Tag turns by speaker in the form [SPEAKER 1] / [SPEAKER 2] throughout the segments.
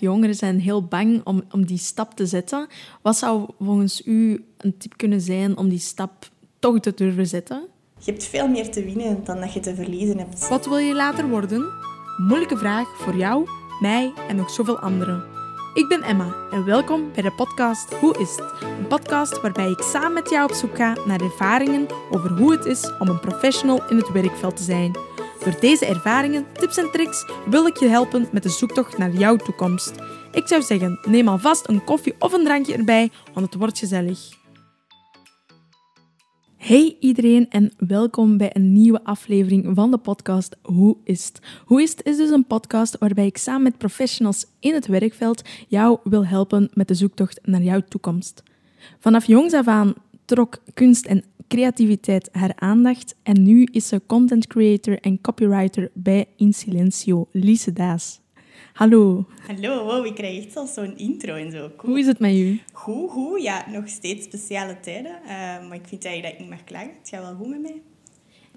[SPEAKER 1] Jongeren zijn heel bang om, om die stap te zetten. Wat zou volgens u een tip kunnen zijn om die stap toch te durven zetten?
[SPEAKER 2] Je hebt veel meer te winnen dan dat je te verliezen hebt.
[SPEAKER 1] Wat wil je later worden? Moeilijke vraag voor jou, mij en nog zoveel anderen. Ik ben Emma en welkom bij de podcast Hoe is het? Een podcast waarbij ik samen met jou op zoek ga naar ervaringen over hoe het is om een professional in het werkveld te zijn. Door deze ervaringen, tips en tricks wil ik je helpen met de zoektocht naar jouw toekomst. Ik zou zeggen, neem alvast een koffie of een drankje erbij, want het wordt gezellig. Hey iedereen en welkom bij een nieuwe aflevering van de podcast Hoe is het? Hoe is het is dus een podcast waarbij ik samen met professionals in het werkveld jou wil helpen met de zoektocht naar jouw toekomst. Vanaf jongs af aan trok kunst en creativiteit haar aandacht en nu is ze content creator en copywriter bij In Silencio, Lise Daas. Hallo.
[SPEAKER 2] Hallo, wow, ik krijg echt al zo'n intro en zo. Cool.
[SPEAKER 1] Hoe is het met u?
[SPEAKER 2] Goed, goed. Ja, nog steeds speciale tijden. Uh, maar ik vind eigenlijk dat ik niet mag klagen. Het gaat wel goed met mij.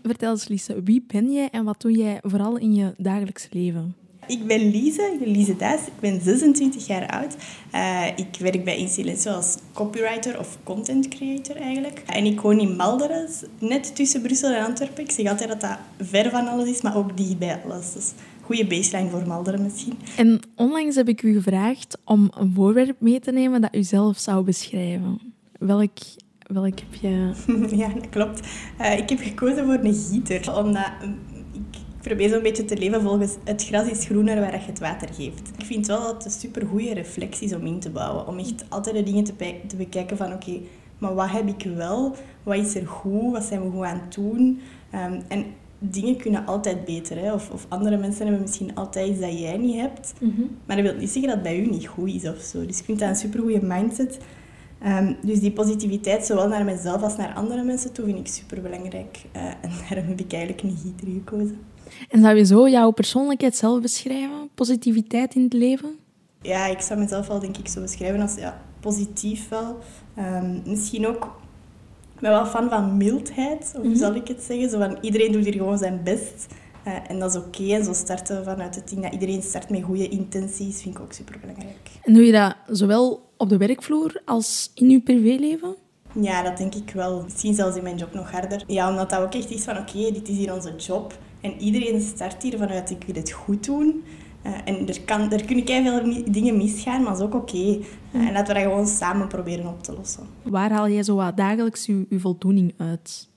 [SPEAKER 1] Vertel eens, Lise, wie ben jij en wat doe jij vooral in je dagelijks leven?
[SPEAKER 2] Ik ben Lise, ik ben Lise ik ben 26 jaar oud. Uh, ik werk bij Insilencio als copywriter of content creator eigenlijk. En ik woon in Malderen, net tussen Brussel en Antwerpen. Ik zeg altijd dat dat ver van alles is, maar ook dichtbij alles. Dus goede baseline voor Malderen misschien.
[SPEAKER 1] En onlangs heb ik u gevraagd om een voorwerp mee te nemen dat u zelf zou beschrijven. Welk Welk heb je?
[SPEAKER 2] ja, dat klopt. Uh, ik heb gekozen voor een gieter. Omdat ik probeer zo'n beetje te leven volgens het gras is groener waar je het water geeft. Ik vind wel dat het een supergoeie reflectie is om in te bouwen. Om echt altijd de dingen te, te bekijken van oké, maar wat heb ik wel? Wat is er goed? Wat zijn we goed aan het doen? Um, en dingen kunnen altijd beter. Hè? Of, of, andere mensen hebben misschien altijd iets dat jij niet hebt. Mhm. Maar dat wil niet zeggen dat het bij u niet goed is of zo. Dus ik vind dat een supergoeie mindset. Um, dus die positiviteit, zowel naar mezelf als naar andere mensen toe, vind ik superbelangrijk. Uh, en daarom heb ik eigenlijk een gieter gekozen.
[SPEAKER 1] En zou je zo jouw persoonlijkheid zelf beschrijven? Positiviteit in het leven?
[SPEAKER 2] Ja, ik zou mezelf wel denk ik zo beschrijven als ja, positief wel. Um, misschien ook ik ben wel fan van mildheid, hoe mhm. zal ik het zeggen? Zo van, iedereen doet hier gewoon zijn best. Uh, en dat is oké. Okay. En zo starten vanuit het ding dat iedereen start met goede intenties, vind ik ook superbelangrijk.
[SPEAKER 1] En doe je dat zowel op de werkvloer als in je privéleven?
[SPEAKER 2] Ja, dat denk ik wel. Misschien zelfs in mijn job nog harder. Ja, omdat dat ook echt is van, oké, dit is hier onze job. En iedereen start hier vanuit ik wil het goed doen. Uh, en er, kan, er kunnen veel dingen misgaan, maar dat is ook oké. Okay. Uh, en laten we dat gewoon samen proberen op te lossen.
[SPEAKER 1] Waar haal jij zo wat dagelijks je, je voldoening uit?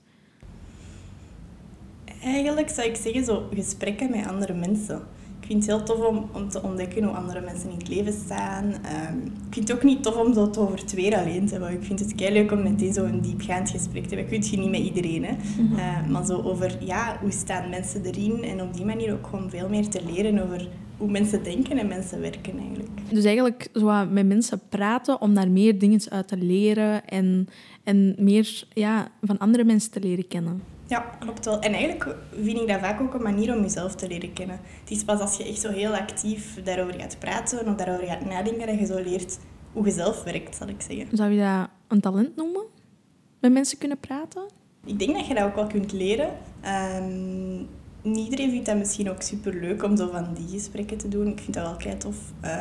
[SPEAKER 2] Eigenlijk zou ik zeggen, zo gesprekken met andere mensen. Ik vind het heel tof om, om te ontdekken hoe andere mensen in het leven staan. Um, ik vind het ook niet tof om zo te over twee alleen te hebben. Ik vind het leuk om meteen zo'n diepgaand gesprek te hebben. Ik kun je niet met iedereen, hè. Mm -hmm. maar zo over, ja, hoe staan mensen erin? En op die manier ook gewoon veel meer te leren over hoe mensen denken en mensen werken eigenlijk.
[SPEAKER 1] Dus eigenlijk zo met mensen praten om daar meer dingen uit te leren en, en meer ja, van andere mensen te leren kennen.
[SPEAKER 2] Ja, klopt wel. En eigenlijk vind ik dat vaak ook een manier om jezelf te leren kennen. Het is pas als je echt zo heel actief daarover gaat praten of daarover gaat nadenken, dat je zo leert hoe je zelf werkt, zal ik zeggen.
[SPEAKER 1] Zou je dat een talent noemen? Met mensen kunnen praten?
[SPEAKER 2] Ik denk dat je dat ook wel kunt leren. Um, iedereen vindt dat misschien ook super leuk om zo van die gesprekken te doen. Ik vind dat wel kei tof.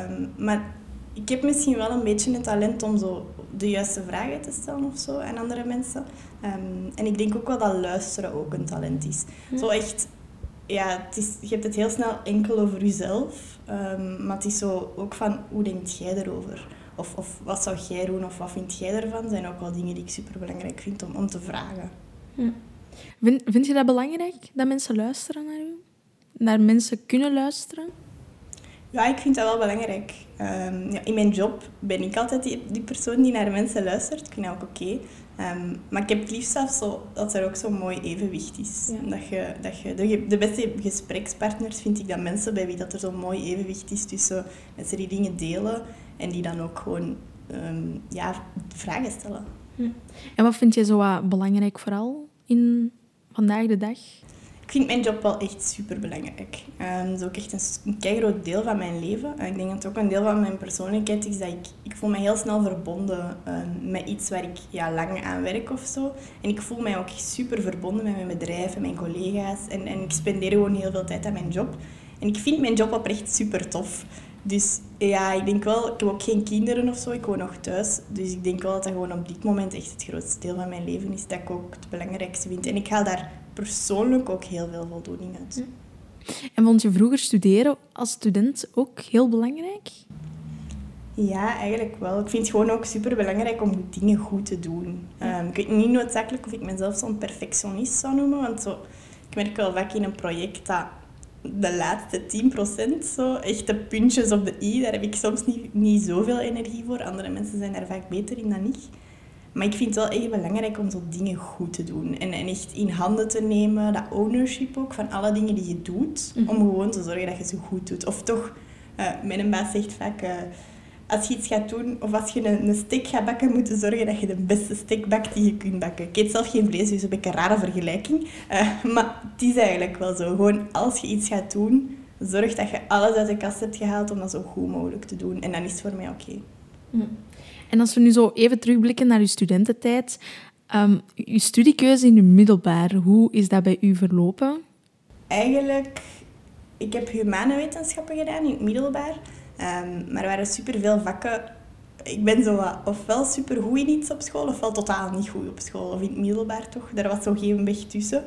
[SPEAKER 2] Um, maar ik heb misschien wel een beetje het talent om zo de juiste vragen te stellen of zo aan andere mensen. Um, en ik denk ook wel dat luisteren ook een talent is. Zo echt, ja, het is, je hebt het heel snel enkel over jezelf. Um, maar het is zo ook van, hoe denkt jij erover? Of, of wat zou jij doen of wat vind jij ervan? zijn ook wel dingen die ik super belangrijk vind om, om te vragen.
[SPEAKER 1] Vind, vind je dat belangrijk, dat mensen luisteren naar u? Naar mensen kunnen luisteren?
[SPEAKER 2] Ja, ik vind dat wel belangrijk. Um, ja, in mijn job ben ik altijd die, die, persoon die naar mensen luistert. Ik vind dat ook oké. Okay. Um, ehm, maar ik heb het liefst zelfs zo, dat er ook zo'n mooi evenwicht is. Dat je, dat je, de, de, beste gesprekspartners vind ik dat mensen bij wie dat er zo'n mooi evenwicht is tussen mensen die dingen delen en die dan ook gewoon um, ja, vragen stellen. Hm.
[SPEAKER 1] En wat vind je zo belangrijk vooral in vandaag de dag?
[SPEAKER 2] Ik vind mijn job wel echt super belangrijk. Um, dat is ook echt een, een groot deel van mijn leven. En ik denk dat het ook een deel van mijn persoonlijkheid is dat ik, ik voel me heel snel verbonden um, met iets waar ik ja, lang aan werk of zo. En ik voel mij ook super verbonden met mijn bedrijf en mijn collega's. En, en ik spendeer gewoon heel veel tijd aan mijn job. En ik vind mijn job oprecht super tof. Dus ja, ik denk wel, ik heb ook geen kinderen of zo, ik woon nog thuis. Dus ik denk wel dat dat gewoon op dit moment echt het grootste deel van mijn leven is, dat ik ook het belangrijkste vind. En ik haal daar persoonlijk ook heel veel voldoening uit.
[SPEAKER 1] En vond je vroeger studeren als student ook heel belangrijk?
[SPEAKER 2] Ja, eigenlijk wel. Ik vind het gewoon ook super belangrijk om dingen goed te doen. Um, ik weet niet noodzakelijk of ik mezelf zo'n perfectionist zou noemen, want zo, ik merk wel vaak in een project dat de laatste 10% zo, echt de puntjes op de i, daar heb ik soms niet, niet zoveel energie voor. Andere mensen zijn daar vaak beter in dan ik. Maar ik vind het wel echt belangrijk om zo dingen goed te doen. En, en echt in handen te nemen, dat ownership ook, van alle dingen die je doet. Om
[SPEAKER 1] Mhm.
[SPEAKER 2] gewoon te zorgen dat je ze goed doet. Of toch, eh, mijn baas zegt vaak... eh, als je iets gaat doen, of als je een, een steak gaat bakken, moet je zorgen dat je de beste steak bakt die je kunt bakken. Ik eet zelf geen vlees, dus een beetje een rare vergelijking. Eh, maar het is eigenlijk wel zo. Gewoon als je iets gaat doen, zorg dat je alles uit de kast hebt gehaald om dat zo goed mogelijk te doen. En dan is het voor mij oké.
[SPEAKER 1] En als we nu zo even terugblikken naar uw studententijd, um, uw studiekeuze in uw middelbaar, hoe is dat bij u verlopen?
[SPEAKER 2] Eigenlijk, ik heb humane wetenschappen gedaan in het middelbaar. Um, maar er waren superveel vakken. Ik ben zo wat, ofwel supergoed in iets op school, ofwel totaal niet goed op school. Of in het middelbaar toch. Daar was zo geen weg tussen.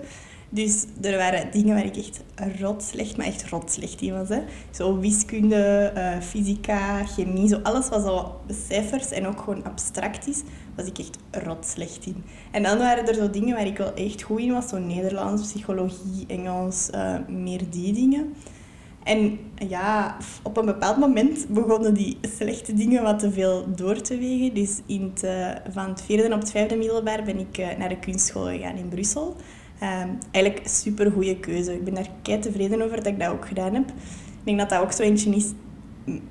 [SPEAKER 2] Dus er waren dingen waar ik echt rot slecht, maar echt rot slecht in was. Hè. Zo wiskunde, uh, fysica, chemie, zo alles wat zo cijfers en ook gewoon abstract is, was ik echt rot slecht in. En dan waren er zo dingen waar ik wel echt goed in was, zo Nederlands, psychologie, Engels, uh, meer die dingen. En ja, op een bepaald moment begonnen die slechte dingen wat te veel door te wegen. Dus in het, uh, van het vierde op het vijfde middelbaar ben ik naar de kunstschool gegaan in Brussel. Um, eigenlijk een super goede keuze. Ik ben daar kei tevreden over dat ik dat ook gedaan heb. Ik denk dat dat ook zo eentje is.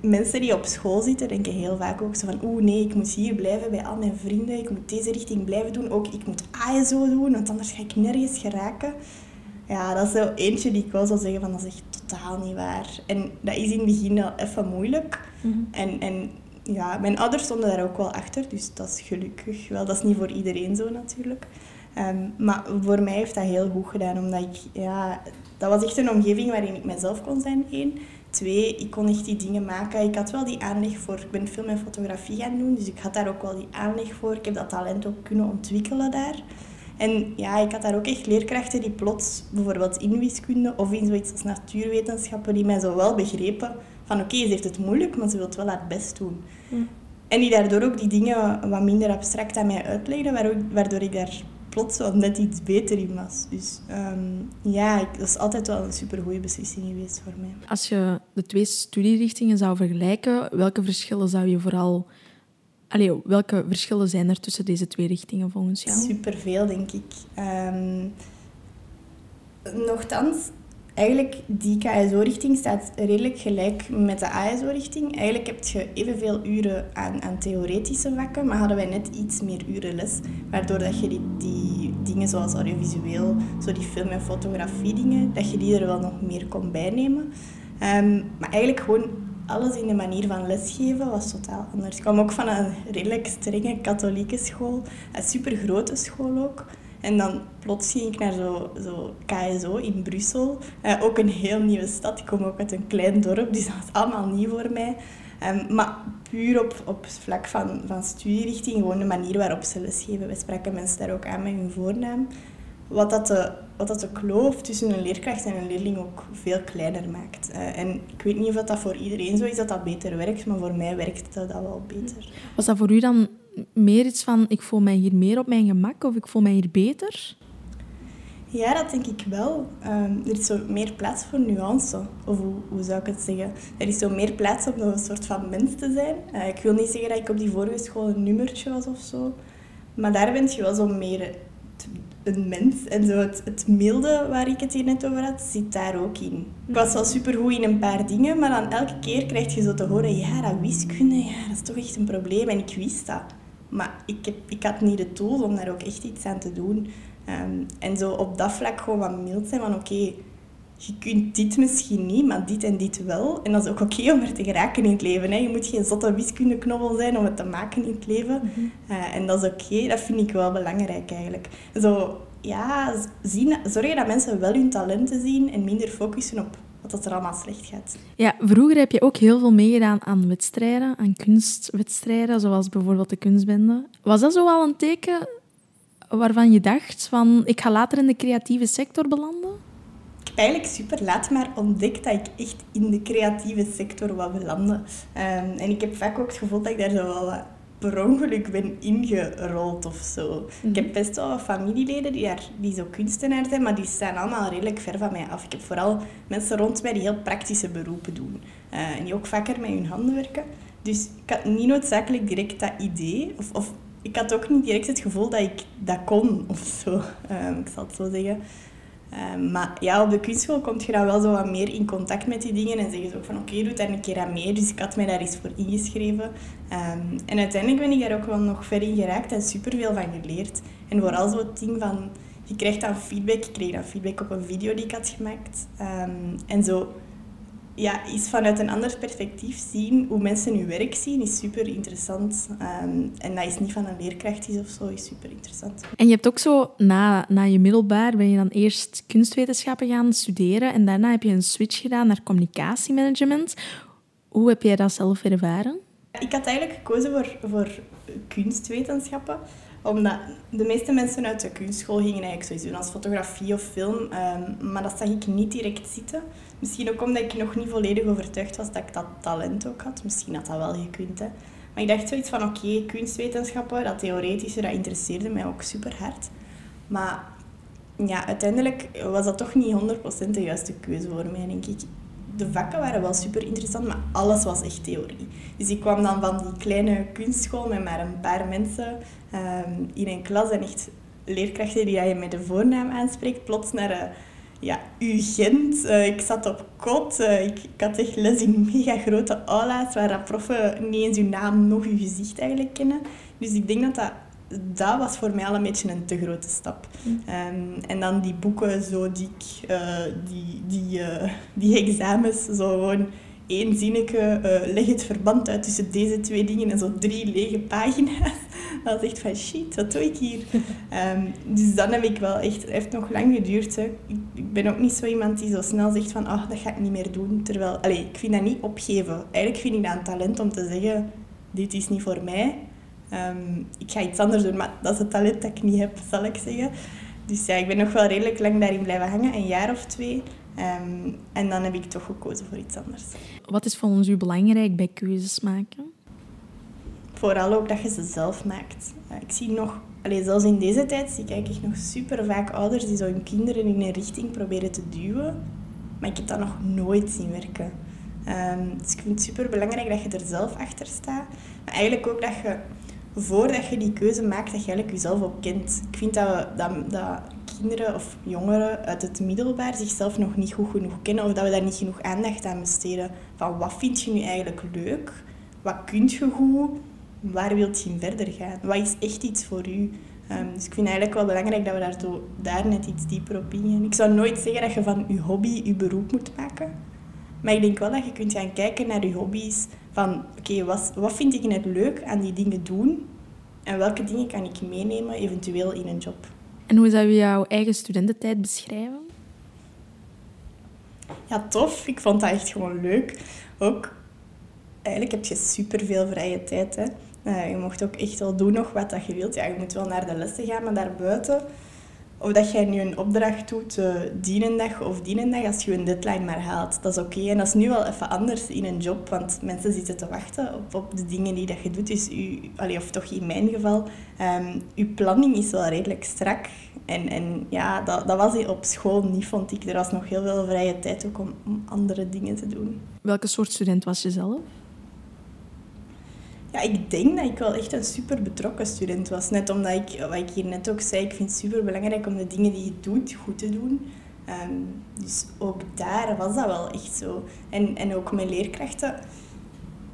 [SPEAKER 2] Mensen die op school zitten denken heel vaak ook zo van oeh nee, ik moet hier blijven bij al mijn vrienden. Ik moet deze richting blijven doen. Ook ik moet ASO doen, want anders ga ik nergens geraken. Ja, dat is zo eentje die ik wel zou zeggen van dat is echt totaal niet waar. En dat is in het begin wel even moeilijk.
[SPEAKER 1] Mhm.
[SPEAKER 2] En, en ja, mijn ouders stonden daar ook wel achter, dus dat is gelukkig wel. Dat is niet voor iedereen zo natuurlijk. Um, maar voor mij heeft dat heel goed gedaan, omdat ik, ja, dat was echt een omgeving waarin ik mezelf kon zijn, één. Twee, ik kon echt die dingen maken. Ik had wel die aanleg voor, ik ben film en fotografie gaan doen, dus ik had daar ook wel die aanleg voor. Ik heb dat talent ook kunnen ontwikkelen daar. En ja, ik had daar ook echt leerkrachten die plots, bijvoorbeeld in wiskunde of in zoiets als natuurwetenschappen, die mij zo wel begrepen van oké, okay, ze heeft het moeilijk, maar ze wil wel haar best doen.
[SPEAKER 1] Mm.
[SPEAKER 2] En die daardoor ook die dingen wat minder abstract aan mij uitlegden, waardoor ik daar plots wel net iets beter in was. Dus um, ja, ik, dat is altijd wel een supergoeie beslissing geweest voor mij.
[SPEAKER 1] Als je de twee studierichtingen zou vergelijken, welke verschillen zou je vooral... Allee, welke verschillen zijn er tussen deze twee richtingen volgens jou?
[SPEAKER 2] Superveel, denk ik. Um, nochtans, eigenlijk die KSO-richting staat redelijk gelijk met de ASO-richting. Eigenlijk heb je evenveel uren aan, aan theoretische vakken, maar hadden wij net iets meer uren les. Waardoor dat je die, die dingen zoals audiovisueel, zo die film- en fotografie dingen, dat je die er wel nog meer kon bijnemen. Um, maar eigenlijk gewoon alles in de manier van lesgeven was totaal anders. Ik kwam ook van een redelijk strenge katholieke school, een super grote school ook. En dan plots ging ik naar zo, zo KSO in Brussel. Uh, ook een heel nieuwe stad. Ik kom ook uit een klein dorp, dus dat was allemaal nieuw voor mij. Um, maar puur op, op vlak van, van studierichting, gewoon de manier waarop ze lesgeven. We spraken mensen daar ook aan met hun voornaam. Wat dat de, wat dat de kloof tussen een leerkracht en een leerling ook veel kleiner maakt. Uh, en ik weet niet of dat voor iedereen zo is dat dat beter werkt, maar voor mij werkte dat wel beter.
[SPEAKER 1] Was dat voor u dan meer iets van ik voel mij hier meer op mijn gemak of ik voel mij hier beter?
[SPEAKER 2] Ja, dat denk ik wel. Um, er is zo meer plaats voor nuance. Of hoe, hoe, zou ik het zeggen? Er is zo meer plaats om een soort van mens te zijn. Uh, ik wil niet zeggen dat ik op die vorige school een nummertje was of zo. Maar daar ben je wel zo meer een mens. En zo het, het milde waar ik het hier net over had, zit daar ook in. Ik was wel supergoed in een paar dingen, maar dan elke keer krijg je zo te horen... Ja, dat wiskunde, ja, dat is toch echt een probleem. En ik wist dat. Maar ik, heb, ik had niet de tools om daar ook echt iets aan te doen. Um, en zo op dat vlak gewoon wat mild zijn van oké, okay, je kunt dit misschien niet, maar dit en dit wel. En dat is ook oké okay om er te geraken in het leven. Hè. Je moet geen zotte wiskundeknobbel zijn om het te maken in het leven. Mm -hmm. uh, en dat is oké, okay. dat vind ik wel belangrijk eigenlijk. Zo, ja, zien, zorgen dat mensen wel hun talenten zien en minder focussen op dat er allemaal slecht gaat.
[SPEAKER 1] Ja, vroeger heb je ook heel veel meegedaan aan wedstrijden, aan kunstwedstrijden, zoals bijvoorbeeld de kunstbende. Was dat zo al een teken waarvan je dacht van ik ga later in de creatieve sector belanden?
[SPEAKER 2] Ik heb eigenlijk super laat maar ontdekt dat ik echt in de creatieve sector wou belanden. Um, en ik heb vaak ook het gevoel dat ik daar zo wel wat per ongeluk ben ingerold of zo. Ik heb best wel familieleden die, daar, die zo kunstenaar zijn, maar die staan allemaal redelijk ver van mij af. Ik heb vooral mensen rond mij die heel praktische beroepen doen. Uh, en die ook vaker met hun handen werken. Dus ik had niet noodzakelijk direct dat idee. Of, of ik had ook niet direct het gevoel dat ik dat kon of zo. Um, ik zal het zo zeggen. Um, maar ja, op de kunstschool kom je dan wel zo wat meer in contact met die dingen en zeggen ze ook van oké, doe daar een keer aan mee. Dus ik had mij daar eens voor ingeschreven. Um, en uiteindelijk ben ik daar ook wel nog ver in geraakt en superveel van geleerd. En vooral zo het ding van, je krijgt dan feedback. Ik kreeg dan feedback op een video die ik had gemaakt. Um, en zo ja, is vanuit een ander perspectief zien hoe mensen hun werk zien, is super interessant. Ehm, en dat is niet van een leerkracht is of zo, is super interessant.
[SPEAKER 1] En je hebt ook zo, na, na je middelbaar, ben je dan eerst kunstwetenschappen gaan studeren en daarna heb je een switch gedaan naar communicatiemanagement. Hoe heb jij dat zelf ervaren?
[SPEAKER 2] Ik had eigenlijk gekozen voor, voor kunstwetenschappen omdat de meeste mensen uit de kunstschool gingen eigenlijk zoiets doen als fotografie of film. Ehm, maar dat zag ik niet direct zitten. Misschien ook omdat ik nog niet volledig overtuigd was dat ik dat talent ook had. Misschien had dat wel gekund. Hè. Maar ik dacht zoiets van, oké, kunstwetenschappen, dat theoretische, dat interesseerde mij ook super hard. Maar ja, uiteindelijk was dat toch niet 100% de juiste keuze voor mij, denk ik de vakken waren wel super interessant, maar alles was echt theorie. Dus ik kwam dan van die kleine kunstschool met maar een paar mensen ehm, in een klas en echt leerkrachten die je met de voornaam aanspreekt, plots naar uh, ja, UGent. Uh, ik zat op kot. Uh, ik, ik, had echt les in mega grote aula's waar proffen niet eens uw naam nog uw gezicht eigenlijk kennen. Dus ik denk dat dat dat was voor mij al een beetje een te grote stap. Mm. En dan die boeken, zo die, uh, die, die, die examens, zo gewoon één zinnetje, uh, leg het verband uit tussen deze twee dingen en zo drie lege pagina's. Dat was echt van shit, wat doe ik hier? um, dus dan heb ik wel echt, het heeft nog lang geduurd. Hè. Ik, ik, ben ook niet zo iemand die zo snel zegt van, oh, dat ga ik niet meer doen. Terwijl, allez, ik vind dat niet opgeven. Eigenlijk vind ik dat een talent om te zeggen, dit is niet voor mij. Um, ik ga iets anders doen, maar dat is het talent dat ik niet heb, zal ik zeggen. Dus ja, ik ben nog wel redelijk lang daarin blijven hangen, een jaar of twee. Um, en dan heb ik toch gekozen voor iets anders.
[SPEAKER 1] Wat is volgens u belangrijk bij keuzes maken?
[SPEAKER 2] Vooral ook dat je ze zelf maakt. Ik zie nog, allez, zelfs in deze tijd, zie ik nog super vaak ouders die zo hun kinderen in een richting proberen te duwen. Maar ik heb dat nog nooit zien werken. Um, dus ik vind het super belangrijk dat je er zelf achter staat. Maar eigenlijk ook dat je voordat je die keuze maakt, dat je eigenlijk jezelf ook kent. Ik vind dat, dat, dat kinderen of jongeren uit het middelbaar zichzelf nog niet goed genoeg kennen of dat we daar niet genoeg aandacht aan besteden. Van wat vind je nu eigenlijk leuk? Wat kun je goed? Waar wilt je in verder gaan? Wat is echt iets voor u? Um, dus ik vind eigenlijk wel belangrijk dat we daar, daar net iets dieper op ingaan. Ik zou nooit zeggen dat je van je hobby je beroep moet maken. Maar ik denk wel dat je kunt gaan kijken naar je hobby's. Van, oké, wat, wat vind ik net leuk aan die dingen doen? En welke dingen kan ik meenemen, eventueel in een job?
[SPEAKER 1] En hoe zou je jouw eigen studententijd beschrijven?
[SPEAKER 2] Ja, tof. Ik vond dat echt gewoon leuk. Ook, eigenlijk heb je superveel vrije tijd. Hè. Uh, je mocht ook echt wel doen nog wat dat je wilt. Ja, je moet wel naar de lessen gaan, maar daarbuiten of dat jij nu een opdracht doet, uh, dienendag of dienendag, als je een deadline maar haalt. Dat is oké. En dat is nu wel even anders in een job, want mensen zitten te wachten op, op de dingen die dat je doet. Dus u, allee, of toch in mijn geval, um, uw planning is wel redelijk strak. En, en ja, dat, dat was op school niet, vond ik. Er was nog heel veel vrije tijd ook om, om andere dingen te doen.
[SPEAKER 1] Welke soort student was je zelf?
[SPEAKER 2] Ja, ik denk dat ik wel echt een super betrokken student was. Net omdat ik, wat ik hier net ook zei, ik vind het super belangrijk om de dingen die je doet goed te doen. Ehm, dus ook daar was dat wel echt zo. En, en ook mijn leerkrachten.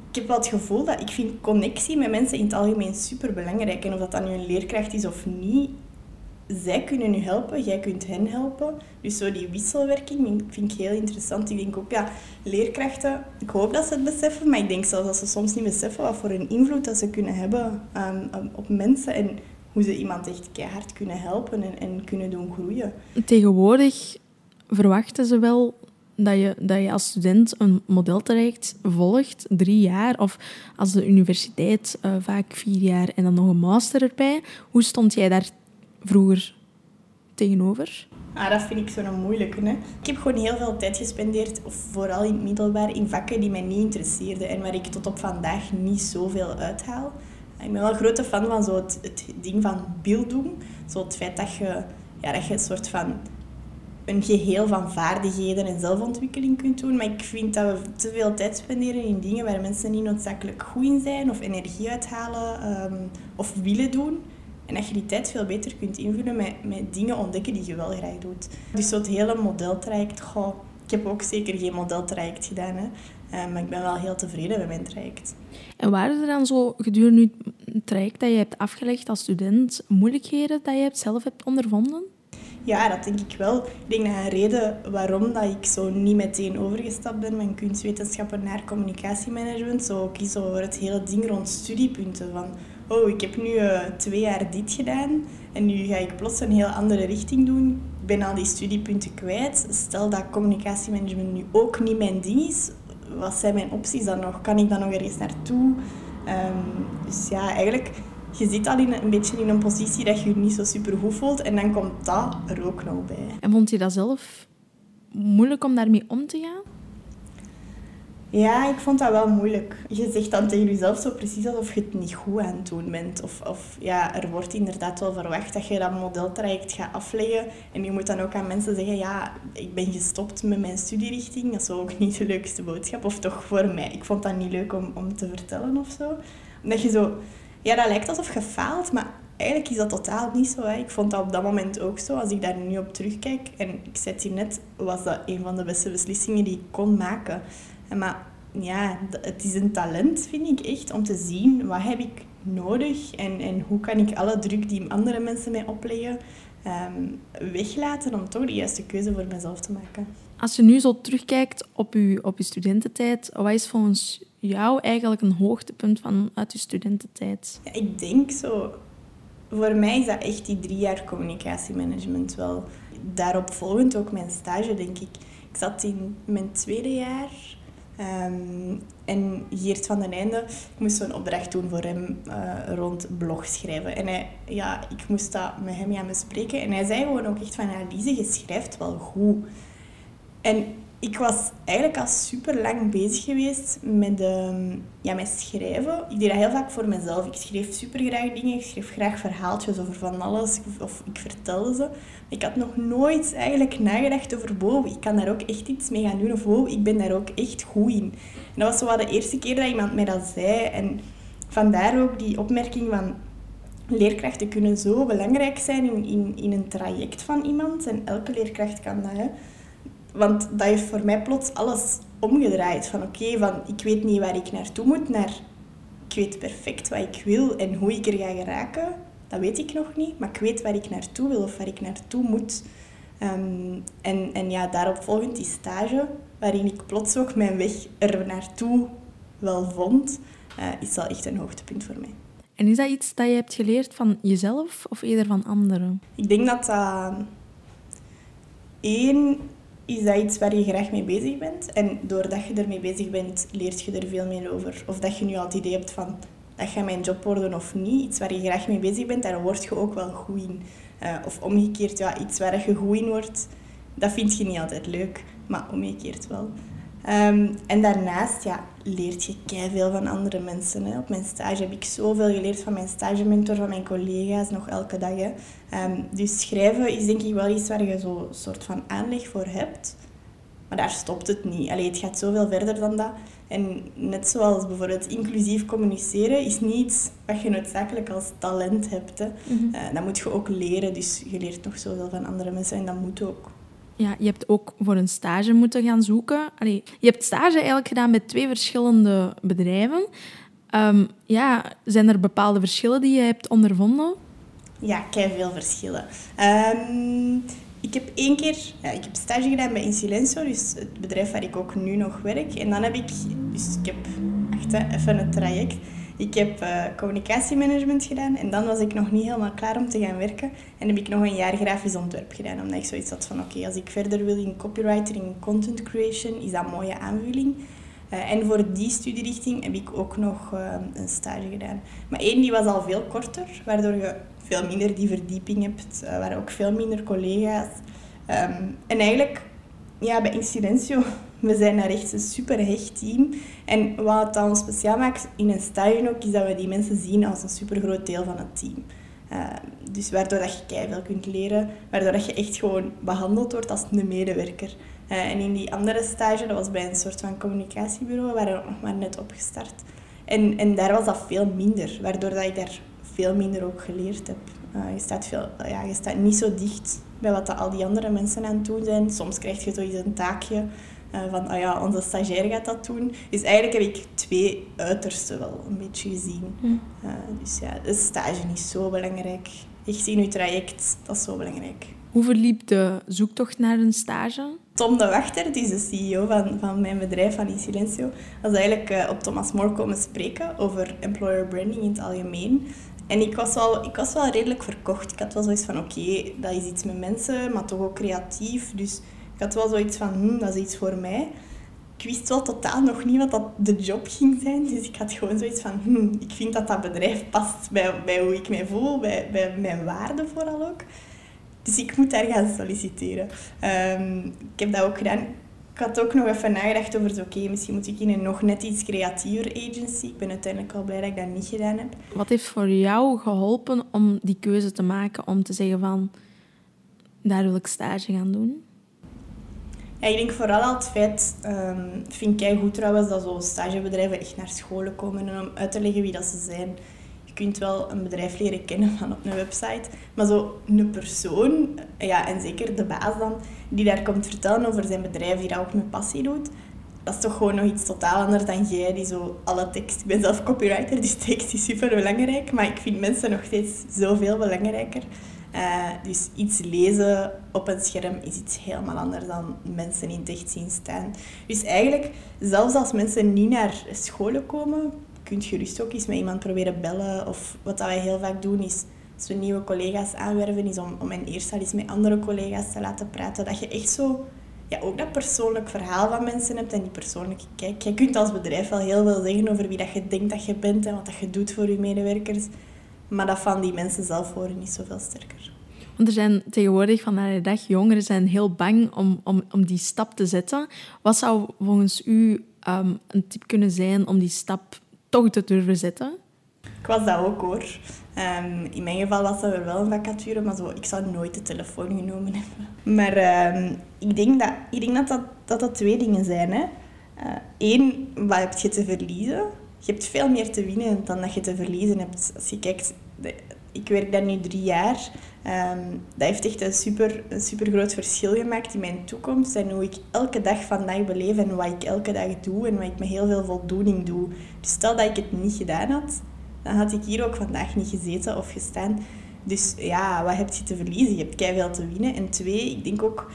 [SPEAKER 2] Ik heb wel het gevoel dat ik vind connectie met mensen in het algemeen super belangrijk. En of dat dan nu een leerkracht is of niet, zij kunnen u helpen, jij kunt hen helpen. Dus zo die wisselwerking vind ik heel interessant. Ik denk ook, ja, leerkrachten, ik hoop dat ze het beseffen, maar ik denk zelfs dat ze soms niet beseffen wat voor een invloed dat ze kunnen hebben um, op mensen en hoe ze iemand echt keihard kunnen helpen en, en kunnen doen groeien.
[SPEAKER 1] Tegenwoordig verwachten ze wel dat je, dat je als student een modeltraject volgt, drie jaar, of als de universiteit uh, vaak vier jaar en dan nog een master erbij. Hoe stond jij daar vroeger tegenover?
[SPEAKER 2] Ah, dat vind ik zo'n moeilijke. Hè? Ik heb gewoon heel veel tijd gespendeerd, vooral in het middelbaar, in vakken die mij niet interesseerden en waar ik tot op vandaag niet zoveel uithaal. Ik ben wel een grote fan van zo het, ding van beeld doen. Zo het feit dat je, ja, dat je een soort van een geheel van vaardigheden en zelfontwikkeling kunt doen. Maar ik vind dat we te veel tijd spenderen in dingen waar mensen niet noodzakelijk goed in zijn of energie uithalen um, of willen doen. En dat je die tijd veel beter kunt invullen met, met dingen ontdekken die je wel graag doet. Dus zo het hele modeltraject, goh, ik heb ook zeker geen modeltraject gedaan, hè. Uh, maar ik ben wel heel tevreden met mijn traject.
[SPEAKER 1] En waren er dan zo gedurende het traject dat je hebt afgelegd als student moeilijkheden dat je hebt zelf hebt ondervonden?
[SPEAKER 2] Ja, dat denk ik wel. Ik denk dat een reden waarom dat ik zo niet meteen overgestapt ben van kunstwetenschappen naar communicatiemanagement, zo kiezen voor het hele ding rond studiepunten. Van, oh, ik heb nu uh, twee jaar dit gedaan en nu ga ik plots een heel andere richting doen. Ik ben al die studiepunten kwijt. Stel dat communicatiemanagement nu ook niet mijn ding is, wat zijn mijn opties dan nog? Kan ik dan nog ergens naartoe? Um, dus ja, eigenlijk je zit al in een beetje in een positie dat je je niet zo super goed voelt. En dan komt dat er ook nog bij.
[SPEAKER 1] En vond je dat zelf moeilijk om daarmee om te gaan?
[SPEAKER 2] Ja, ik vond dat wel moeilijk. Je zegt dan tegen jezelf zo precies alsof je het niet goed aan het doen bent. Of, of ja, er wordt inderdaad wel verwacht dat je dat modeltraject gaat afleggen. En je moet dan ook aan mensen zeggen, ja, ik ben gestopt met mijn studierichting. Dat is ook niet de leukste boodschap. Of toch voor mij. Ik vond dat niet leuk om, om te vertellen of zo. Omdat je zo ja, dat lijkt alsof je faalt, maar eigenlijk is dat totaal niet zo. Hè. Ik vond dat op dat moment ook zo. Als ik daar nu op terugkijk, en ik zet hier net, was dat een van de beste beslissingen die ik kon maken. Maar ja, het is een talent, vind ik echt, om te zien wat heb ik nodig en, en hoe kan ik alle druk die andere mensen mij opleggen um, weglaten om toch de juiste keuze voor mezelf te maken.
[SPEAKER 1] Als je nu zo terugkijkt op je, op je studententijd, wat is volgens jou eigenlijk een hoogtepunt van, uit je studententijd?
[SPEAKER 2] Ja, ik denk zo... Voor mij is dat echt die drie jaar communicatiemanagement wel. Daarop volgend ook mijn stage, denk ik. Ik zat in mijn tweede jaar Um, en Geert van den Einde, ik moest zo'n opdracht doen voor hem uh, rond blog schrijven. En hij, ja, ik moest dat met hem gaan bespreken. En hij zei gewoon ook echt van, ja, Lise, je schrijft wel goed. En ik was eigenlijk al super lang bezig geweest met, um, ja, met schrijven. Ik deed dat heel vaak voor mezelf. Ik schreef super graag dingen. Ik schreef graag verhaaltjes over van alles. Of ik vertelde ze. Ik had nog nooit eigenlijk nagedacht over wow, ik kan daar ook echt iets mee gaan doen. Of wow, ik ben daar ook echt goed in. En dat was zo de eerste keer dat iemand mij dat zei. En vandaar ook die opmerking van leerkrachten kunnen zo belangrijk zijn in, in, in een traject van iemand. En elke leerkracht kan dat. Hè. Want dat heeft voor mij plots alles omgedraaid. Van oké, van ik weet niet waar ik naartoe moet, naar ik weet perfect wat ik wil en hoe ik er ga geraken. Dat weet ik nog niet, maar ik weet waar ik naartoe wil of waar ik naartoe moet. Ehm, en, en ja, daarop volgend die stage, waarin ik plots ook mijn weg er naartoe wel vond, uh, is dat echt een hoogtepunt voor mij.
[SPEAKER 1] En is dat iets dat je hebt geleerd van jezelf of eerder van anderen?
[SPEAKER 2] Ik denk dat dat één is dat iets waar je graag mee bezig bent. En doordat je ermee bezig bent, leert je er veel meer over. Of dat je nu al het idee hebt van, dat gaat mijn job worden of niet. Iets waar je graag mee bezig bent, daar word je ook wel goed in. Uh, of omgekeerd, ja, iets waar je goed in wordt, dat vind je niet altijd leuk. Maar omgekeerd wel. Um, en daarnaast ja, leert je veel van andere mensen. Hè. Op mijn stage heb ik zoveel geleerd van mijn stagementor, van mijn collega's, nog elke dag. Hè. Um, dus schrijven is denk ik wel iets waar je zo'n soort van aanleg voor hebt. Maar daar stopt het niet. Allee, het gaat zoveel verder dan dat. En net zoals bijvoorbeeld inclusief communiceren is niet iets wat je noodzakelijk als talent hebt. Hè. Mm dat moet je ook leren. Dus je leert nog zoveel van andere mensen en dat moet ook.
[SPEAKER 1] Ja, je hebt ook voor een stage moeten gaan zoeken. Allee, je hebt stage eigenlijk gedaan met twee verschillende bedrijven. Um, ja, zijn er bepaalde verschillen die je hebt ondervonden?
[SPEAKER 2] Ja, kei veel verschillen. Um, ik heb één keer ja, ik heb stage gedaan bij Insilencio, dus het bedrijf waar ik ook nu nog werk. En dan heb ik, dus ik heb echt even een traject. Ik heb uh, communicatiemanagement gedaan en dan was ik nog niet helemaal klaar om te gaan werken. En heb ik nog een jaar grafisch ontwerp gedaan, omdat ik zoiets had van oké, als ik verder wil in copywriting en content creation, is dat een mooie aanvulling. Uh, en voor die studierichting heb ik ook nog uh, een stage gedaan. Maar één, die was al veel korter, waardoor je veel minder die verdieping hebt. Er waren ook veel minder collega's. Um, en eigenlijk, ja, bij Incidentio we zijn daar echt een super hecht team. En wat het ons speciaal maakt in een stage ook, is dat we die mensen zien als een super groot deel van het team. Uh, dus waardoor dat je keihard kunt leren, waardoor dat je echt gewoon behandeld wordt als een medewerker. Uh, en in die andere stage, dat was bij een soort van communicatiebureau, we waren nog maar net opgestart. En, en daar was dat veel minder, waardoor dat ik daar veel minder ook geleerd heb. Uh, je, staat veel, ja, je staat niet zo dicht bij wat al die andere mensen aan het doen zijn. Soms krijg je zoiets een taakje uh, van, oh ja, onze stagiair gaat dat doen. Dus eigenlijk heb ik twee uitersten wel een beetje gezien. Hm. Uh, dus ja, de stage is zo belangrijk. Echt in je traject, dat is zo belangrijk.
[SPEAKER 1] Hoe verliep de zoektocht naar een stage?
[SPEAKER 2] Tom de Wachter, die is de CEO van, van mijn bedrijf, van Insilencio, was eigenlijk uh, op Thomas More komen spreken over employer branding in het algemeen. En ik was, wel, ik was wel redelijk verkocht. Ik had wel zoiets van, oké, dat is iets met mensen, maar toch ook creatief. Dus had wel zoiets van, hm, dat is iets voor mij. Ik wist wel totaal nog niet wat dat de job ging zijn. Dus ik had gewoon zoiets van, hm, ik vind dat dat bedrijf past bij, bij hoe ik mij voel, bij, bij mijn waarden vooral ook. Dus ik moet daar gaan solliciteren. Um, ik heb dat ook gedaan. Ik had ook nog even nagedacht over, oké, misschien moet ik in een nog net iets creatiever agency. Ik ben uiteindelijk wel blij dat ik dat niet gedaan heb.
[SPEAKER 1] Wat heeft voor jou geholpen om die keuze te maken, om te zeggen van, daar wil ik stage gaan doen?
[SPEAKER 2] Ja, ik denk vooral al het feit, um, vind ik goed trouwens, dat zo stagebedrijven echt naar scholen komen en om uit te leggen wie dat ze zijn. Je kunt wel een bedrijf leren kennen van op een website, maar zo een persoon, ja, en zeker de baas dan, die daar komt vertellen over zijn bedrijf, die dat ook met passie doet, dat is toch gewoon nog iets totaal anders dan jij, die zo alle tekst... Ik ben zelf copywriter, dus tekst is super belangrijk, maar ik vind mensen nog steeds zoveel belangrijker. Uh, dus iets lezen op een scherm is iets helemaal anders dan mensen in het echt zien staan. Dus eigenlijk, zelfs als mensen niet naar scholen komen, kun je gerust ook eens met iemand proberen bellen. Of wat wij heel vaak doen is, als we nieuwe collega's aanwerven, is om, om hen eerst al eens met andere collega's te laten praten. Dat je echt zo ja, ook dat persoonlijk verhaal van mensen hebt en die persoonlijke kijk. Je kunt als bedrijf wel heel veel zeggen over wie dat je denkt dat je bent en wat dat je doet voor je medewerkers. Maar dat van die mensen zelf horen niet zoveel sterker.
[SPEAKER 1] Want er zijn tegenwoordig vandaag de dag jongeren zijn heel bang om, om, om die stap te zetten. Wat zou volgens u um, een tip kunnen zijn om die stap toch te durven zetten?
[SPEAKER 2] Ik was dat ook hoor. Um, in mijn geval was er wel een vacature, maar zo, ik zou nooit de telefoon genomen hebben. Maar um, ik denk, dat, ik denk dat, dat, dat dat twee dingen zijn. Hè. Eén, uh, wat heb je te verliezen? Je hebt veel meer te winnen dan dat je te verliezen hebt. Als je kijkt, ik werk daar nu drie jaar. Um, dat heeft echt een super, een super groot verschil gemaakt in mijn toekomst en hoe ik elke dag vandaag beleef en wat ik elke dag doe en wat ik met heel veel voldoening doe. Dus stel dat ik het niet gedaan had, dan had ik hier ook vandaag niet gezeten of gestaan. Dus ja, wat heb je te verliezen? Je hebt keihard veel te winnen. En twee, ik denk ook,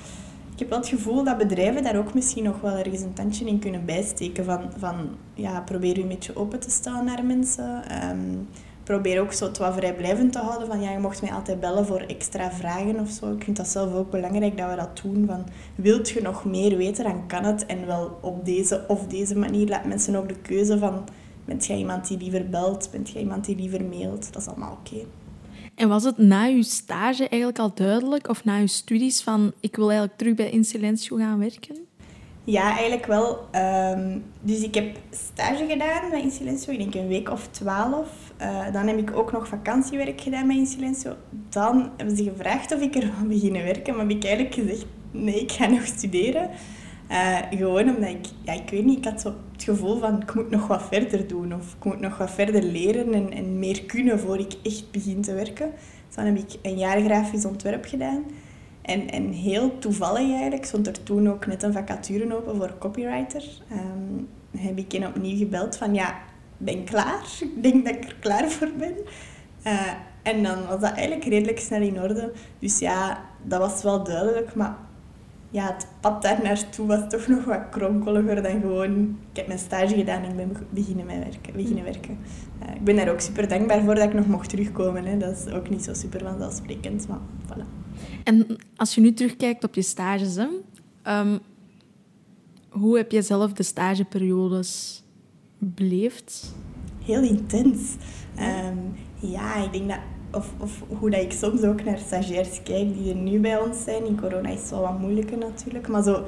[SPEAKER 2] ik heb wel het gevoel dat bedrijven daar ook misschien nog wel ergens een tandje in kunnen bijsteken. Van, van ja, probeer je een beetje open te stellen naar mensen. Um, probeer ook zo wat vrijblijvend te houden. Van ja, je mocht mij altijd bellen voor extra vragen of zo. Ik vind dat zelf ook belangrijk dat we dat doen. Van, wilt je nog meer weten, dan kan het. En wel op deze of deze manier laat mensen ook de keuze van... Bent jij iemand die liever belt? Bent jij iemand die liever mailt? Dat is allemaal oké.
[SPEAKER 1] En was het na je stage eigenlijk al duidelijk, of na je studies, van ik wil eigenlijk terug bij Insilentio gaan werken?
[SPEAKER 2] Ja, eigenlijk wel. Um, dus ik heb stage gedaan bij Insilencio, ik denk een week of twaalf. Uh, dan heb ik ook nog vakantiewerk gedaan bij Insilencio. Dan hebben ze gevraagd of ik er wil beginnen werken, maar heb ik eigenlijk gezegd, nee, ik ga nog studeren. Uh, gewoon omdat ik, ja, ik weet niet, ik had zo het gevoel van ik moet nog wat verder doen of ik moet nog wat verder leren en, en meer kunnen voor ik echt begin te werken. Dus dan heb ik een jaar grafisch ontwerp gedaan. En, en heel toevallig eigenlijk, stond er toen ook net een vacature open voor copywriter. Um, heb ik hen opnieuw gebeld van ja, ben klaar. Ik denk dat ik er klaar voor ben. Uh, en dan was dat eigenlijk redelijk snel in orde. Dus ja, dat was wel duidelijk. Maar ja, het pad daar naartoe was toch nog wat kronkeliger dan gewoon... Ik heb mijn stage gedaan en ik ben beginnen, met werken, beginnen werken. Uh, ik ben daar ook super dankbaar voor dat ik nog mocht terugkomen. Hè. Dat is ook niet zo super vanzelfsprekend, maar voilà.
[SPEAKER 1] En als je nu terugkijkt op je stages, um, hoe heb je zelf de stageperiodes beleefd?
[SPEAKER 2] Heel intens. Um, ja, ik denk dat of, of hoe dat ik soms ook naar stagiairs kijk die er nu bij ons zijn. In corona is het wel wat moeilijker natuurlijk. Maar zo,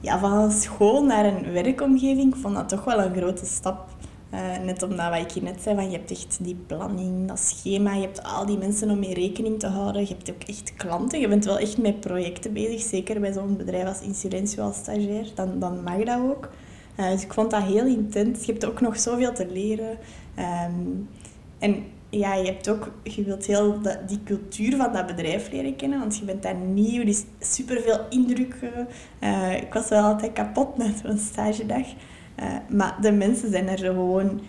[SPEAKER 2] ja, van school naar een werkomgeving, ik vond dat toch wel een grote stap. Uh, net omdat wat ik je net zei, van je hebt echt die planning, dat schema, je hebt al die mensen om mee rekening te houden. Je hebt ook echt klanten, je bent wel echt met projecten bezig. Zeker bij zo'n bedrijf als Insurentio als stagiair, dan, dan mag dat ook. Uh, dus ik vond dat heel intens. Je hebt ook nog zoveel te leren. Um, en ja, je hebt ook, je wilt heel die cultuur van dat bedrijf leren kennen, want je bent daar nieuw, is superveel indrukken. Uh, ik was wel altijd kapot met zo'n stagedag. Uh, maar de mensen zijn er gewoon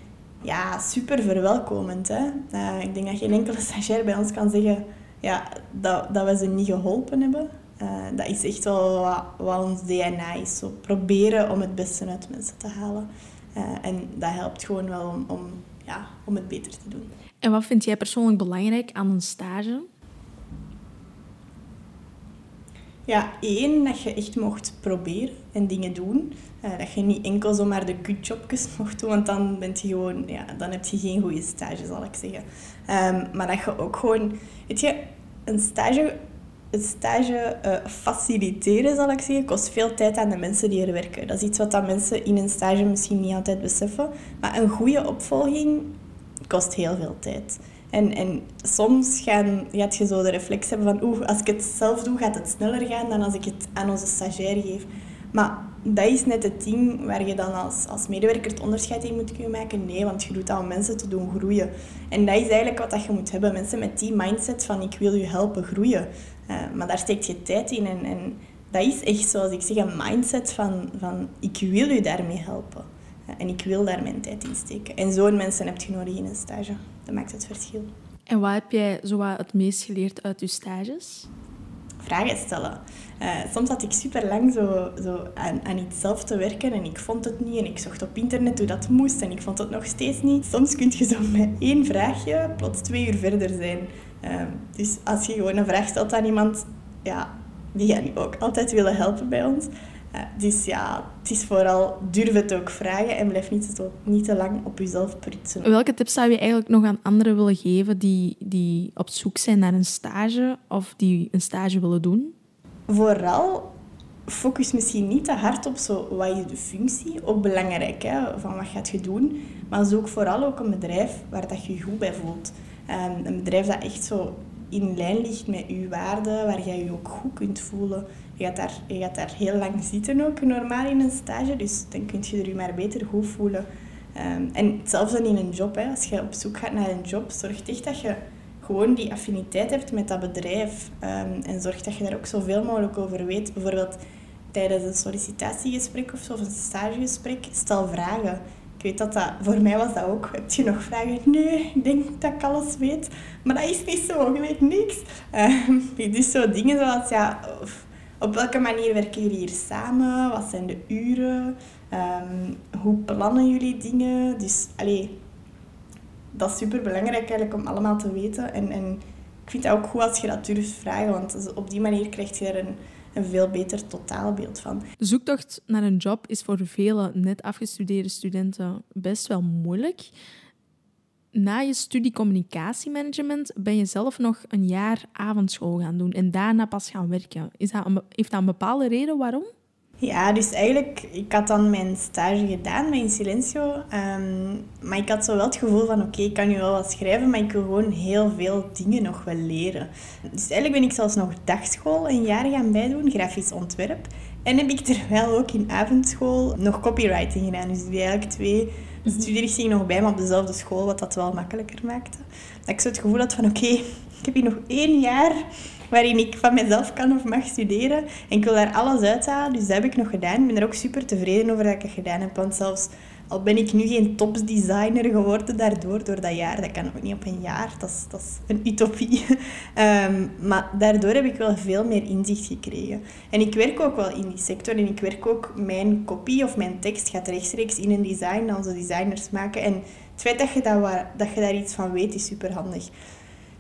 [SPEAKER 2] ja, super verwelkomend. Hè? Uh, ik denk dat geen enkele stagiair bij ons kan zeggen ja, dat, dat we ze niet geholpen hebben. dat is echt wel wat, wat, ons DNA is. Zo proberen om het beste uit mensen te halen. en dat helpt gewoon wel om, om, ja, om het beter te doen.
[SPEAKER 1] En wat vind jij persoonlijk belangrijk aan een stage?
[SPEAKER 2] Ja, één, dat je echt mocht proberen en dingen doen. Uh, dat je niet enkel zomaar de kutjobjes mocht doen, want dan, bent je gewoon, ja, dan heb je geen goede stage, zal ik zeggen. Um, maar dat je ook gewoon... Weet je, een stage, een stage uh, faciliteren, zal ik zeggen, kost veel tijd aan de mensen die er werken. Dat is iets wat dat mensen in een stage misschien niet altijd beseffen. Maar een goede opvolging kost heel veel tijd. En, en soms gaan, gaat je zo de reflex hebben van oeh, als ik het zelf doe, gaat het sneller gaan dan als ik het aan onze stagiair geef. Maar dat is net het ding waar je dan als, als medewerker het onderscheid in moet kunnen maken. Nee, want je doet dat om mensen te doen groeien. En dat is eigenlijk wat dat je moet hebben. Mensen met die mindset van ik wil je helpen groeien. Uh, maar daar steekt je tijd in. En, en dat is echt, zoals ik zeg, een mindset van, van ik wil je daarmee helpen. En ik wil daar mijn tijd in steken. En zo'n mensen heb je nodig in een stage. Dat maakt het verschil.
[SPEAKER 1] En wat heb jij zo het meest geleerd uit je stages?
[SPEAKER 2] Vragen stellen. Uh, soms had ik super lang zo, zo aan, aan, iets zelf te werken en ik vond het niet. En ik zocht op internet hoe dat moest en ik vond het nog steeds niet. Soms kun je zo met één vraagje plots twee uur verder zijn. Uh, dus als je gewoon een vraag stelt aan iemand, ja, die gaat ook altijd willen helpen bij ons. Uh, dus ja, het is vooral durf het ook vragen en blijf niet te, niet te lang op jezelf prutsen.
[SPEAKER 1] Welke tips zou je eigenlijk nog aan anderen willen geven die, die op zoek zijn naar een stage of die een stage willen doen?
[SPEAKER 2] Vooral focus misschien niet te hard op zo, wat is de functie. Ook belangrijk, hè, van wat gaat je doen. Maar zoek vooral ook een bedrijf waar dat je je goed bij voelt. Um, een bedrijf dat echt zo in lijn ligt met je waarden, waar jij je ook goed kunt voelen. Je gaat, daar, je gaat daar heel lang zitten ook, normaal in een stage. Dus dan kun je er je maar beter goed voelen. Um, en hetzelfde in een job. Hè. Als je op zoek gaat naar een job, zorg echt dat je gewoon die affiniteit hebt met dat bedrijf. Um, en zorg dat je daar ook zoveel mogelijk over weet. Bijvoorbeeld tijdens een sollicitatiegesprek of zo, een stagegesprek, stel vragen. Ik weet dat dat, voor mij was dat ook. Heb je nog vragen? Nee, ik denk dat ik alles weet. Maar dat is niet zo, je weet niks. Uh, dus zo dingen zoals, ja, op welke manier werken jullie hier samen? Wat zijn de uren? Um, hoe plannen jullie dingen? Dus, allee, dat is super belangrijk eigenlijk om allemaal te weten. En, en ik vind het ook goed als je dat durft vragen, want op die manier krijg je er een een veel beter totaalbeeld van.
[SPEAKER 1] De zoektocht naar een job is voor vele net afgestudeerde studenten best wel moeilijk. Na je studie communicatiemanagement ben je zelf nog een jaar avondschool gaan doen en daarna pas gaan werken. Is dat heeft dat een bepaalde reden waarom?
[SPEAKER 2] Ja, dus eigenlijk, ik had dan mijn stage gedaan In Silencio. Ehm, maar ik had zo wel het gevoel van, oké, ik kan nu wel wat schrijven, maar ik wil gewoon heel veel dingen nog wel leren. Dus eigenlijk ben ik zelfs nog dagschool een jaar gaan bijdoen, grafisch ontwerp. En heb ik terwijl ook in avondschool nog copywriting gedaan. Dus die eigenlijk twee mhm. studierichtingen nog bij, maar op dezelfde school, wat dat wel makkelijker maakte. Dat ik zo het gevoel had van, oké, ik heb hier nog één jaar waarin ik van mezelf kan of mag studeren. En ik wil daar alles uithalen, dus dat heb ik nog gedaan. Ik ben er ook super tevreden over dat ik het gedaan heb, want zelfs al ben ik nu geen topsdesigner geworden daardoor, door dat jaar. Dat kan ook niet op een jaar, dat is, dat is een utopie. Ehm, maar daardoor heb ik wel veel meer inzicht gekregen. En ik werk ook wel in die sector en ik werk ook... Mijn kopie of mijn tekst gaat rechtstreeks in een design dat onze designers maken. En het feit dat je, dat, dat je daar iets van weet, is super handig.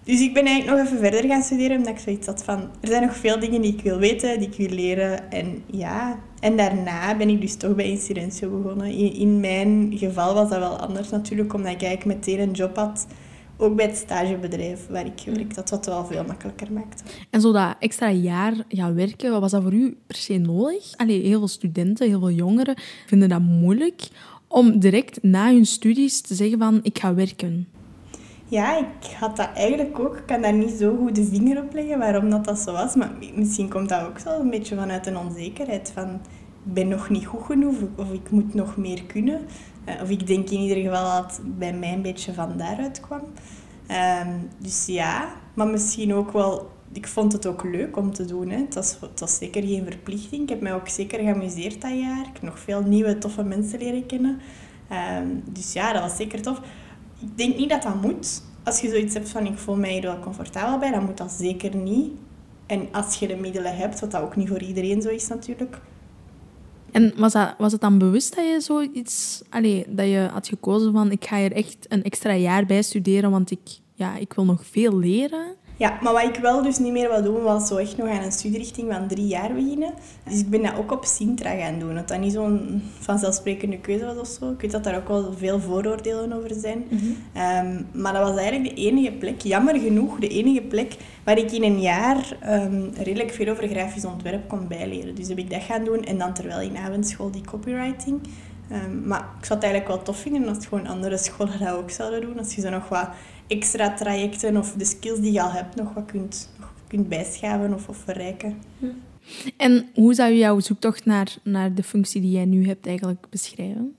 [SPEAKER 2] Dus ik ben eigenlijk nog even verder gaan studeren, omdat ik zoiets had van... Er zijn nog veel dingen die ik wil weten, die ik wil leren. En ja... En daarna ben ik dus toch bij Incidentio begonnen. In, in mijn geval was dat wel anders natuurlijk, omdat ik eigenlijk meteen een job had ook bij het stagebedrijf waar ik gewerkt had, wat wel veel makkelijker maakte.
[SPEAKER 1] En zo dat extra jaar gaan werken, wat was dat voor u per se nodig? Allee, heel veel studenten, heel veel jongeren vinden dat moeilijk om direct na hun studies te zeggen van ik ga werken.
[SPEAKER 2] Ja, ik had dat eigenlijk ook. Ik kan daar niet zo goed de vinger op leggen waarom dat, dat zo was. Maar misschien komt dat ook zo een beetje vanuit een onzekerheid. Van, ik ben nog niet goed genoeg of ik moet nog meer kunnen. Eh, of ik denk in ieder geval dat het bij mij een beetje van daaruit kwam. Ehm, dus ja, maar misschien ook wel... Ik vond het ook leuk om te doen. Hè. Het, was, het was zeker geen verplichting. Ik heb mij ook zeker geamuseerd dat jaar. Ik heb nog veel nieuwe, toffe mensen leren kennen. Ehm, dus ja, dat was zeker tof ik denk niet dat dat moet. Als je zoiets hebt van ik voel mij hier wel comfortabel bij, dan moet dat zeker niet. En als je de middelen hebt, wat dat ook niet voor iedereen zo is natuurlijk.
[SPEAKER 1] En was, dat, was het dan bewust dat je zoiets... Allez, dat je had gekozen van ik ga hier echt een extra jaar bij studeren, want ik, ja, ik wil nog veel leren?
[SPEAKER 2] Ja, maar wat ik wel dus niet meer wil doen, was zo echt nog aan een studierichting van drie jaar beginnen. Dus ik ben dat ook op Sintra gaan doen. Dat dat niet zo'n vanzelfsprekende keuze was of zo. Ik weet dat daar ook wel veel vooroordelen over zijn. Mhm. Ehm, maar dat was eigenlijk de enige plek, jammer genoeg, de enige plek waar ik in een jaar um, redelijk veel over grafisch ontwerp kon bijleren. Dus heb ik dat gaan doen en dan terwijl in avondschool die copywriting. Um, maar ik zou het eigenlijk wel tof vinden als gewoon andere scholen dat ook zouden doen. Als je zo nog wat extra trajecten of de skills die je al hebt nog wat kunt, nog kunt bijschaven of, of verrijken. Hm.
[SPEAKER 1] En hoe zou je jouw zoektocht naar, naar de functie die jij nu hebt eigenlijk beschrijven?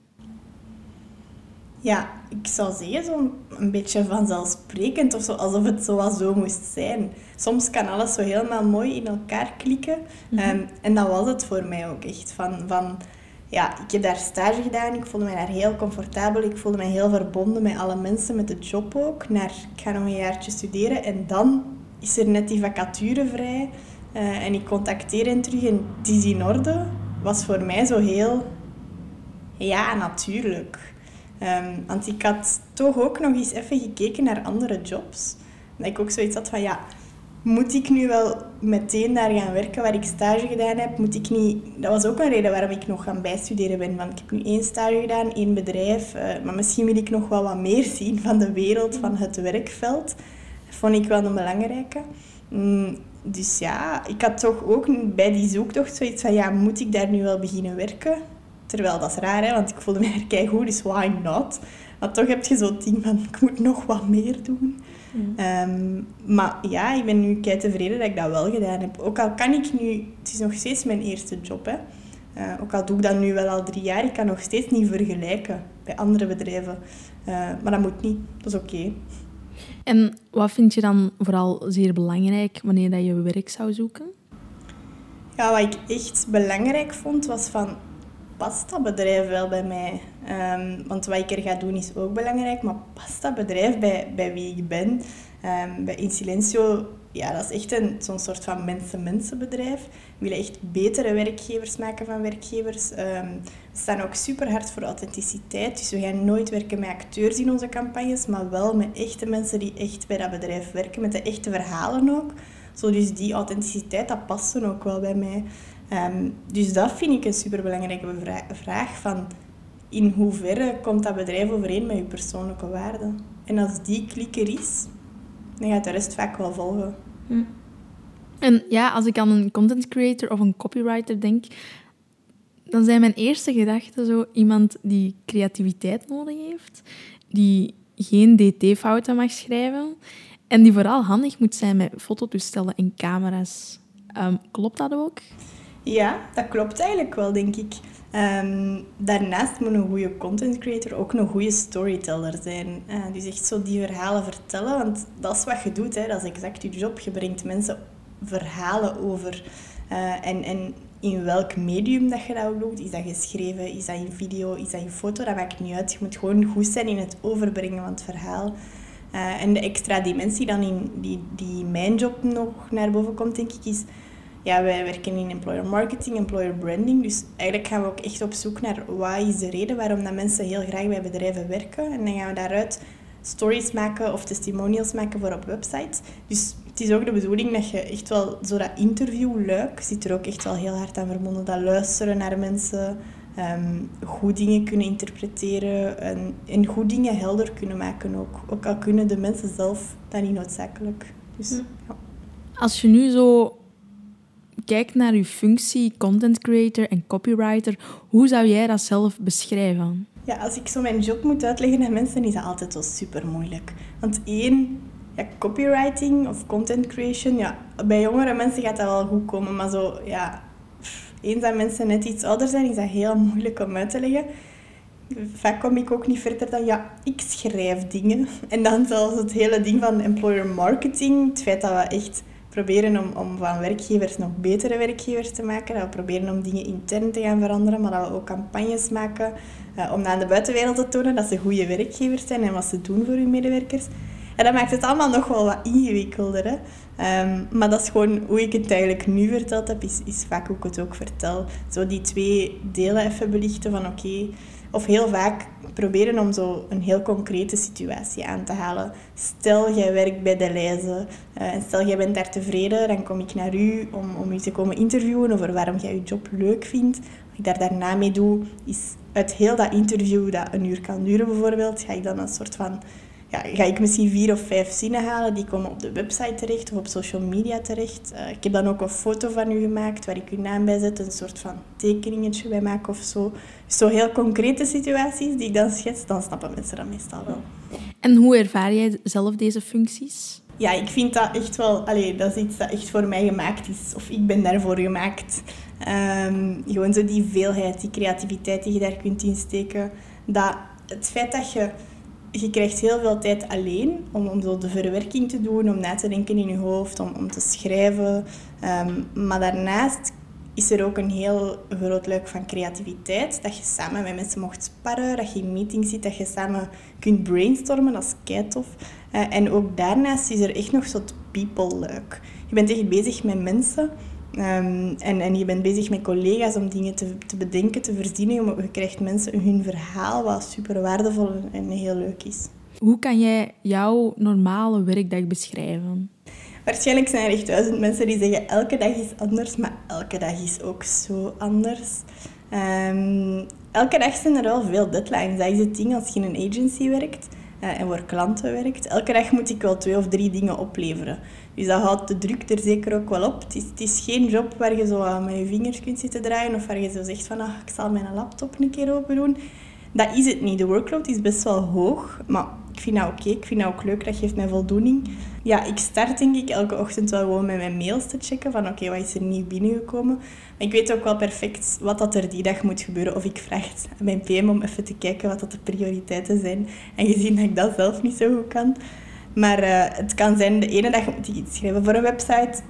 [SPEAKER 2] Ja, ik zou zeggen zo een beetje vanzelfsprekend of zo, alsof het zo zo moest zijn. Soms kan alles zo helemaal mooi in elkaar klikken. Ehm, en dat was het voor mij ook echt. Van, van ja, ik heb daar stage gedaan. Ik voelde mij daar heel comfortabel. Ik voelde mij heel verbonden met alle mensen, met de job ook. Naar, ik ga nog een jaartje studeren en dan is er net die vacature vrij. Uh, en ik contacteer hen terug en het is in orde. Was voor mij zo heel... Ja, natuurlijk. Um, want ik had toch ook nog eens even gekeken naar andere jobs. Dat ik ook zoiets had van, ja moet ik nu wel meteen daar gaan werken waar ik stage gedaan heb? Moet ik niet... Dat was ook een reden waarom ik nog gaan bijstuderen ben. Want ik heb nu één stage gedaan, één bedrijf. Uh, maar misschien wil ik nog wel wat meer zien van de wereld, van het werkveld. Dat vond ik wel een belangrijke. Mm, dus ja, ik had toch ook bij die zoektocht zoiets van... Ja, moet ik daar nu wel beginnen werken? Terwijl, dat is raar, hè, want ik voelde mij er goed, dus why not? Maar toch heb je zo'n ding van, ik moet nog wat meer doen. Ehm, maar ja, ik ben nu kei tevreden dat ik dat wel gedaan heb. Ook al kan ik nu... Het is nog steeds mijn eerste job, hè. Uh, ook al doe ik dat nu wel al drie jaar, ik kan nog steeds niet vergelijken bij andere bedrijven. Uh, maar dat moet niet. Dat is oké.
[SPEAKER 1] En wat vind je dan vooral zeer belangrijk wanneer dat je werk zou zoeken?
[SPEAKER 2] Ja, wat ik echt belangrijk vond, was van past dat bedrijf wel bij mij? Um, want wat ik er ga doen is ook belangrijk, maar past dat bedrijf bij, bij wie ik ben? Um, bij Insilencio, ja, dat is echt een, zo'n soort van mensen-mensen bedrijf. We willen echt betere werkgevers maken van werkgevers. Um, we staan ook super hard voor authenticiteit. Dus we gaan nooit werken met acteurs in onze campagnes, maar wel met echte mensen die echt bij dat bedrijf werken, met de echte verhalen ook. Zo, dus die authenticiteit, dat past dan ook wel bij mij. Dus dat vind ik een superbelangrijke vraag van in hoeverre komt dat bedrijf overeen met je persoonlijke waarden? En als die klikker is, dan gaat de rest vaak wel volgen. Hm.
[SPEAKER 1] En ja, als ik aan een content creator of een copywriter denk, dan zijn mijn eerste gedachten zo iemand die creativiteit nodig heeft, die geen dt-fouten mag schrijven en die vooral handig moet zijn met fototoestellen en camera's. Um, klopt dat ook?
[SPEAKER 2] Ja, dat klopt eigenlijk wel, denk ik. Um, daarnaast moet een goede content creator ook een goede storyteller zijn. Uh, dus echt zo die verhalen vertellen, want dat is wat je doet. Hè. Dat is exact je job. Je brengt mensen verhalen over. Uh, en, en in welk medium dat je dat ook doet. Is dat geschreven, is dat in video, is dat in foto? Dat maakt niet uit. Je moet gewoon goed zijn in het overbrengen van het verhaal. Uh, en de extra dimensie dan in die, die mijn job nog naar boven komt, denk ik, is... Ja, wij werken in employer marketing, employer branding. Dus eigenlijk gaan we ook echt op zoek naar wat is de reden waarom dat mensen heel graag bij bedrijven werken. En dan gaan we daaruit stories maken of testimonials maken voor op websites. Dus het is ook de bedoeling dat je echt wel zo dat interviewluik zit er ook echt wel heel hard aan verbonden. Dat luisteren naar mensen, um, goed dingen kunnen interpreteren en, en goed dingen helder kunnen maken ook. Ook al kunnen de mensen zelf dat niet noodzakelijk. Dus, hm. ja.
[SPEAKER 1] Als je nu zo kijkt naar je functie content creator en copywriter, hoe zou jij dat zelf beschrijven?
[SPEAKER 2] Ja, als ik zo mijn job moet uitleggen aan mensen, is dat altijd wel super moeilijk. Want één, ja, copywriting of content creation, ja, bij jongere mensen gaat dat wel goed komen, maar zo, ja, eens dat mensen net iets ouder zijn, is dat heel moeilijk om uit te leggen. Vaak kom ik ook niet verder dan, ja, ik schrijf dingen. En dan zelfs het hele ding van employer marketing, het feit dat we echt proberen om, om van werkgevers nog betere werkgevers te maken. Dat we proberen om dingen intern te gaan veranderen, maar dat we ook campagnes maken uh, om aan de buitenwereld te tonen dat ze goede werkgevers zijn en wat ze doen voor hun medewerkers. En dat maakt het allemaal nog wel wat ingewikkelder. Hè? Ehm, maar dat is gewoon hoe ik het eigenlijk nu verteld heb, is, is vaak hoe ik het ook vertel. Zo die twee delen even belichten van oké, of heel vaak proberen om zo een heel concrete situatie aan te halen. Stel, jij werkt bij de lijzen uh, en stel, jij bent daar tevreden, dan kom ik naar u om, om u te komen interviewen over waarom jij je job leuk vindt. Wat ik daar daarna mee doe, is uit heel dat interview, dat een uur kan duren bijvoorbeeld, ga ik dan een soort van ja, ga ik misschien vier of vijf zinnen halen. Die komen op de website terecht of op social media terecht. Uh, ik heb dan ook een foto van u gemaakt waar ik uw naam bij zet. Een soort van tekeningetje bij maak of zo. Dus zo heel concrete situaties die ik dan schets, dan snappen mensen dat meestal wel.
[SPEAKER 1] En hoe ervaar jij zelf deze functies?
[SPEAKER 2] Ja, ik vind dat echt wel... Allee, dat is iets dat echt voor mij gemaakt is. Of ik ben daarvoor gemaakt. Um, gewoon zo die veelheid, die creativiteit die je daar kunt insteken. Dat het feit dat je je krijgt heel veel tijd alleen om, om zo de verwerking te doen, om na te denken in je hoofd, om, om te schrijven. Um, maar daarnaast is er ook een heel groot luik van creativiteit. Dat je samen met mensen mocht sparren, dat je in meetings zit, dat je samen kunt brainstormen. Dat is kei tof. Uh, en ook daarnaast is er echt nog zo'n people-luik. Je bent echt bezig met mensen. Um, en, en je bent bezig met collega's om dingen te, te bedenken, te verzinnen. Je krijgt mensen hun verhaal, wat super waardevol en heel leuk is.
[SPEAKER 1] Hoe kan jij jouw normale werkdag beschrijven?
[SPEAKER 2] Waarschijnlijk zijn er echt duizend mensen die zeggen elke dag is anders, maar elke dag is ook zo anders. Um, elke dag zijn er wel veel deadlines. Dat is het ding als je in een agency werkt en voor klanten werkt. Elke dag moet ik wel twee of drie dingen opleveren. Dus dat houdt de druk er zeker ook wel op. Het is, het is geen job waar je zo met je vingers kunt zitten draaien of waar je zo zegt van ah, ik zal mijn laptop een keer open doen. Dat is het niet. De workload is best wel hoog, maar ik vind dat oké. Ik vind dat ook leuk. Dat geeft mij voldoening. Ja, ik start denk ik elke ochtend wel gewoon met mijn mails te checken van oké, wat is er nieuw binnengekomen. Maar ik weet ook wel perfect wat dat er die dag moet gebeuren. Of ik vraag het aan mijn PM om even te kijken wat dat de prioriteiten zijn. En gezien dat ik dat zelf niet zo goed kan, maar uh, het kan zijn, de ene dag moet ik iets schrijven voor een website.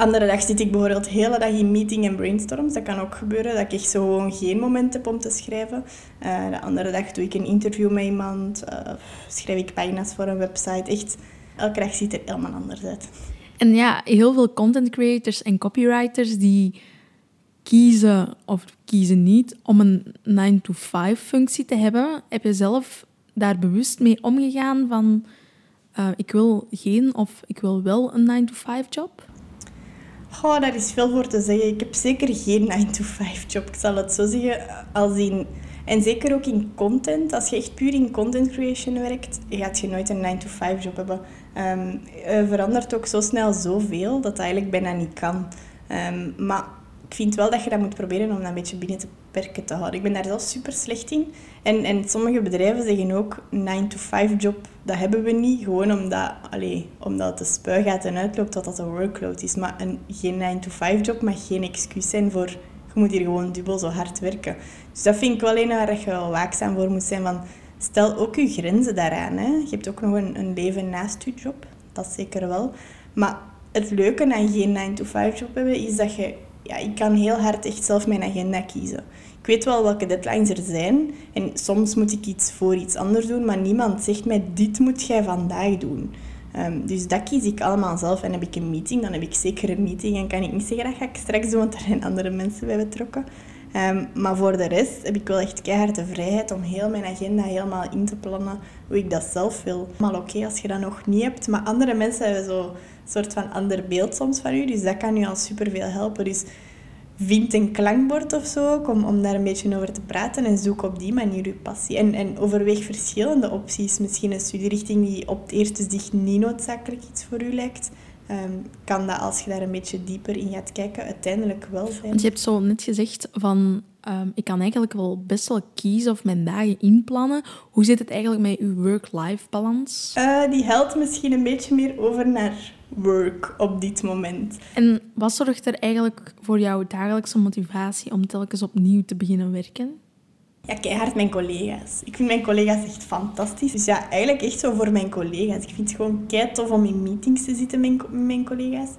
[SPEAKER 2] Andere dag zit ik bijvoorbeeld de hele dag in meeting en brainstorms. Dat kan ook gebeuren, dat ik zo gewoon geen moment heb om te schrijven. Uh, de andere dag doe ik een interview met iemand. Uh, schrijf ik pagina's voor een website. Echt, elke dag ziet er helemaal anders uit.
[SPEAKER 1] En ja, heel veel content creators en copywriters die kiezen of kiezen niet om een 9-to-5 functie te hebben. Heb je zelf daar bewust mee omgegaan van uh, ik wil geen of ik wil wel een 9-to-5 job?
[SPEAKER 2] Oh, daar is veel voor te zeggen. Ik heb zeker geen 9-to-5 job. Ik zal het zo zeggen. Als in, en zeker ook in content. Als je echt puur in content creation werkt, gaat je nooit een 9-to-5 job hebben. Um, er verandert ook zo snel zoveel dat dat eigenlijk bijna niet kan. Um, maar ik vind wel dat je dat moet proberen om dat een beetje binnen te perken te houden. Ik ben daar zelf super slecht in. En, en sommige bedrijven zeggen ook 9-to-5 job, dat hebben we niet. Gewoon omdat, allez, omdat de spui gaat en uitloopt, dat dat een workload is. Maar een, geen 9-to-5 job mag geen excuus zijn voor je moet hier gewoon dubbel zo hard werken. Dus dat vind ik wel een waar je wel waakzaam voor moet zijn. Van, stel ook je grenzen daaraan. Hè. Je hebt ook nog een, een leven naast je job. Dat zeker wel. Maar het leuke aan geen 9-to-5 job hebben, is dat je ja, ik kan heel hard echt zelf mijn agenda kiezen. Ik weet wel welke deadlines er zijn en soms moet ik iets voor iets anders doen, maar niemand zegt mij, dit moet jij vandaag doen. Um, dus dat kies ik allemaal zelf. En heb ik een meeting, dan heb ik zeker een meeting. En kan ik niet zeggen, dat ga ik straks doen, want er zijn andere mensen bij betrokken. Um, maar voor de rest heb ik wel echt keihard de vrijheid om heel mijn agenda helemaal in te plannen hoe ik dat zelf wil. Maar oké als je dat nog niet hebt. Maar andere mensen hebben zo'n soort van ander beeld soms van u. Dus dat kan u al superveel helpen. Dus vind een klankbord of zo om, om daar een beetje over te praten en zoek op die manier je passie. En, en overweeg verschillende opties. Misschien een studierichting die op het eerste zicht niet noodzakelijk iets voor u lijkt. Ehm, kan dat als je daar een beetje dieper in gaat kijken uiteindelijk wel zijn.
[SPEAKER 1] Want je hebt zo net gezegd van ehm, ik kan eigenlijk wel best wel kiezen of mijn dagen inplannen. Hoe zit het eigenlijk met uw work-life balans?
[SPEAKER 2] Uh, die helpt misschien een beetje meer over naar work op dit moment.
[SPEAKER 1] En wat zorgt er eigenlijk voor jouw dagelijkse motivatie om telkens opnieuw te beginnen werken?
[SPEAKER 2] Ja, keihard mijn collega's. Ik vind mijn collega's echt fantastisch. Dus ja, eigenlijk echt zo voor mijn collega's. Ik vind het gewoon kei tof om in meetings te zitten met mijn collega's.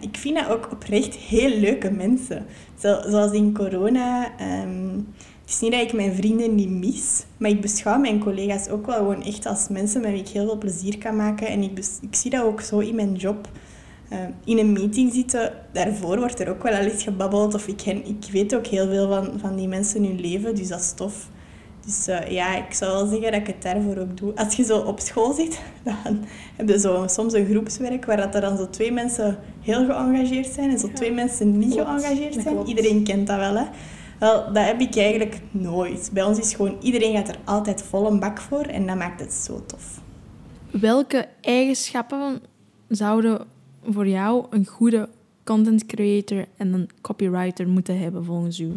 [SPEAKER 2] Ik vind dat ook oprecht heel leuke mensen. Zo, zoals in corona... Um, het is niet dat ik mijn vrienden niet mis, maar ik beschouw mijn collega's ook wel gewoon echt als mensen met wie ik heel veel plezier kan maken. En ik, ik zie dat ook zo in mijn job. Uh, in een meeting zitten, daarvoor wordt er ook wel al eens gebabbeld. Of ik, ik weet ook heel veel van, van die mensen in hun leven, dus dat is tof. Dus uh, ja, ik zou wel zeggen dat ik het daarvoor ook doe. Als je zo op school zit, dan heb je zo soms een groepswerk waar dat er dan zo twee mensen heel geëngageerd zijn en zo twee mensen niet geëngageerd zijn. Iedereen kent dat wel, hè. Wel, dat heb ik eigenlijk nooit. Bij ons is gewoon, iedereen gaat er altijd vol een bak voor en dat maakt het zo tof.
[SPEAKER 1] Welke eigenschappen zouden voor jou een goede content creator en een copywriter moeten hebben volgens u?